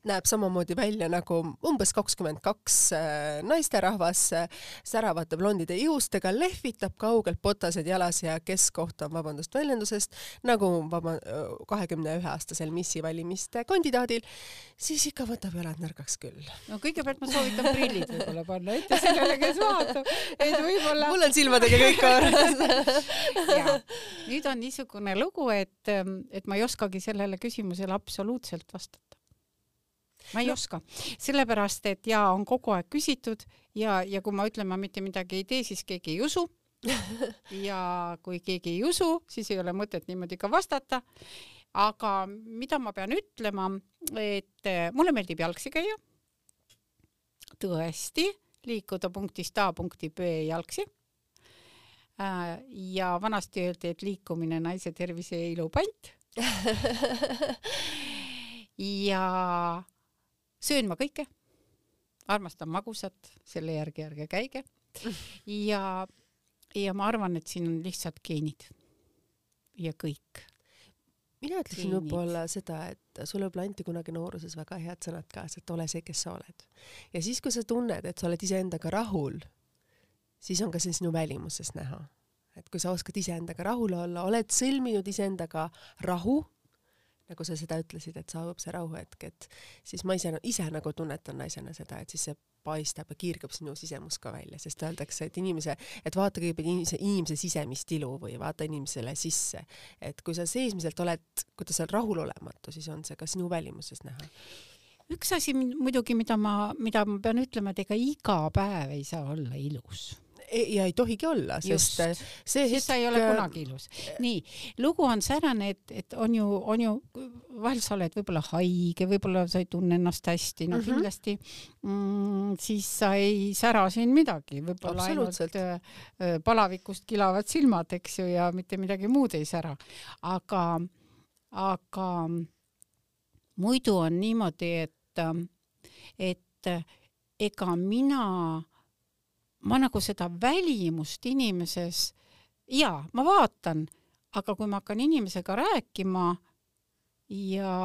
näeb samamoodi välja nagu umbes kakskümmend kaks äh, naisterahvas säravate blondide juustega, lehvitab kaugelt botased jalas ja keskkoht on, vabandust väljendusest, nagu vaba, kahekümne ühe aastasel missi valimiste kandidaadil, siis ikka võtab jalad nõrgaks küll. no kõigepealt ma soovitan prillid võib-olla panna ette sellele, kes vaatab, et võib-olla. mul on silmadega kõik korras nüüd on niisugune lugu, et, ähm, et ma ei oskagi sellele küsimusele absoluutselt vastata. ma ei no. oska, sellepärast et ja on kogu aeg küsitud ja, ja kui ma ütlen, ma mitte midagi ei tee, siis keegi ei usu ja kui keegi ei usu, siis ei ole mõtet niimoodi ka vastata. aga mida ma pean ütlema, et äh, mulle meeldib jalgsi käia. tõesti, liikuda punktist A punkti B jalgsi ja vanasti öeldi, et liikumine naise tervise ja ilu pant ja söön ma kõike, armastan magusat, selle järgi ärge käige. ja, ja ma arvan, et siin on lihtsalt geenid ja kõik. mina ütleksin võib-olla seda, et sulle võib-olla anti kunagi nooruses väga head sõnad kaasa, et ole see, kes sa oled. ja siis, kui sa tunned, et sa oled iseendaga rahul siis on ka see sinu välimuses näha. et kui sa oskad iseendaga rahul olla, oled sõlminud iseendaga rahu, nagu sa seda ütlesid, et saabub see rahuhetk, et siis ma ise, ise nagu tunnetan naisena seda, et siis see paistab ja kiirgab sinu sisemus ka välja, sest öeldakse, et inimese, et vaata kõigepealt inimese, inimese sisemist ilu või vaata inimesele sisse. et kui sa seesmiselt oled, kui ta seal rahulolematu, siis on see ka sinu välimuses näha üks asi muidugi, mida ma, mida ma pean ütlema, et ega iga päev ei saa olla ilus ja ei tohigi olla, sest Just. see hetk. sa ei ole kunagi ilus. nii, lugu on säärane, et, et on ju, on ju, vahel sa oled võib-olla haige, võib-olla sa ei tunne ennast hästi, no mm -hmm. kindlasti mm, siis sa ei sära siin midagi, võib-olla ainult äh, palavikust kilavad silmad, eks ju, ja mitte midagi muud ei sära. aga, aga muidu on niimoodi, et, et ega mina ma nagu seda välimust inimeses, jaa, ma vaatan, aga kui ma hakkan inimesega rääkima ja,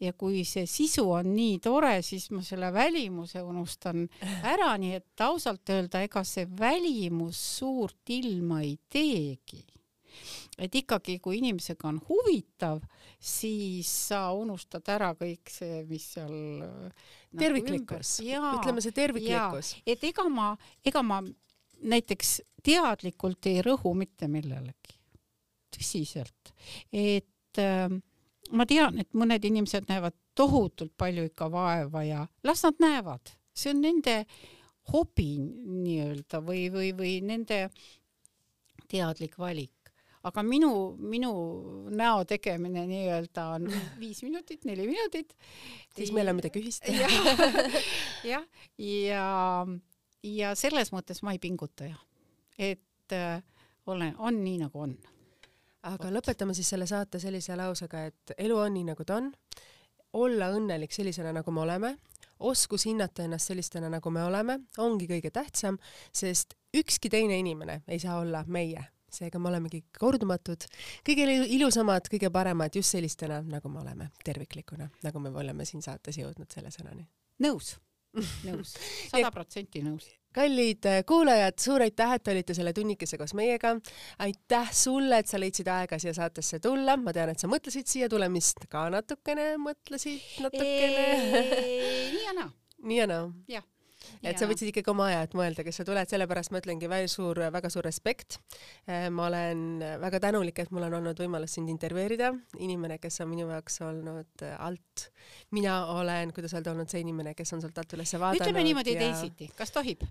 ja kui see sisu on nii tore, siis ma selle välimuse unustan ära, nii et ausalt öelda, ega see välimus suurt ilma ei teegi et ikkagi, kui inimesega on huvitav, siis sa unustad ära kõik see, mis seal nagu terviklikkus. ütleme see terviklikkus. et ega ma, ega ma näiteks teadlikult ei rõhu mitte millelegi, tõsiselt, et äh, ma tean, et mõned inimesed näevad tohutult palju ikka vaeva ja las nad näevad, see on nende hobi nii-öelda või, või, või nende teadlik valik aga minu, minu näo tegemine nii-öelda on viis minutit, neli minutit. siis meil on midagi ühist. jah, ja, ja selles mõttes ma ei pinguta jah, et äh, olen, on nii nagu on. aga Ot. lõpetame siis selle saate sellise lausega, et elu on nii nagu ta on, olla õnnelik sellisena, nagu me oleme oskus hinnata ennast sellistena, nagu me oleme, ongi kõige tähtsam, sest ükski teine inimene ei saa olla meie seega me olemegi kordumatud, kõige ilusamad, kõige paremad just sellistena, nagu me oleme, terviklikuna, nagu me oleme siin saates jõudnud selle sõnani. nõus, nõus, sada protsenti nõus kallid äh, kuulajad, suur aitäh, et olite selle tunnikese koos meiega. aitäh sulle, et sa leidsid aega siia saatesse tulla. ma tean, et sa mõtlesid siia tulemist ka natukene, mõtlesid natukene. nii ja naa. nii ja naa. jah et sa võtsid ikkagi oma aja, et mõelda, kes sa tuled, sellepärast ma ütlengi väga suur, väga suur respekt. Äh, ma olen väga tänulik, et mul on olnud võimalus sind intervjueerida, inimene, kes on minu jaoks olnud äh, alt. mina olen, kuidas öelda, olnud see inimene, kes on sealt alt üles vaadanud. ütleme niimoodi ja... teisiti, kas tohib?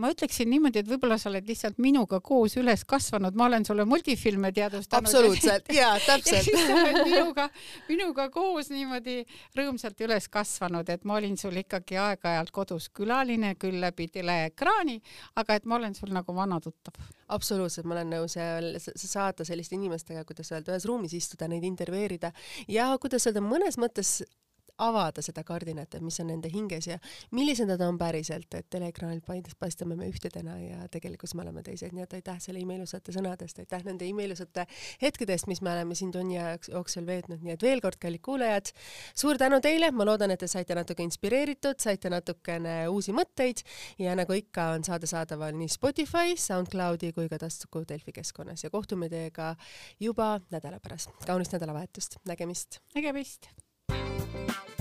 ma ütleksin niimoodi, et võib-olla sa oled lihtsalt minuga koos üles kasvanud, ma olen sulle multifilme teadvustanud. absoluutselt, jaa, täpselt. minuga, minuga koos niimoodi rõõmsalt üles kasvanud, et ma olin sul ikkagi aeg-ajalt kodus külaline, küll läbi teleekraani, aga et ma olen sul nagu vana tuttav. absoluutselt, ma olen nõus ja saada selliste inimestega, kuidas öelda, ühes ruumis istuda, neid intervjueerida ja kuidas öelda, mõnes mõttes avada seda kardinat, et mis on nende hinges ja millised nad on päriselt, et teleekraanilt paistame me ühtedena ja tegelikult me oleme teised, nii et aitäh selle imeilusate sõnadest, aitäh nende imeilusate hetkedest, mis me oleme siin tunni aja jooksul veetnud, nii et veel kord, kallid kuulajad, suur tänu teile, ma loodan, et te saite natuke inspireeritud, saite natukene uusi mõtteid ja nagu ikka, on saade saadaval nii Spotify, SoundCloudi kui ka Tasku Delfi keskkonnas ja kohtume teiega juba nädala pärast. kaunist nädalavahetust, nägemist! nägemist! out.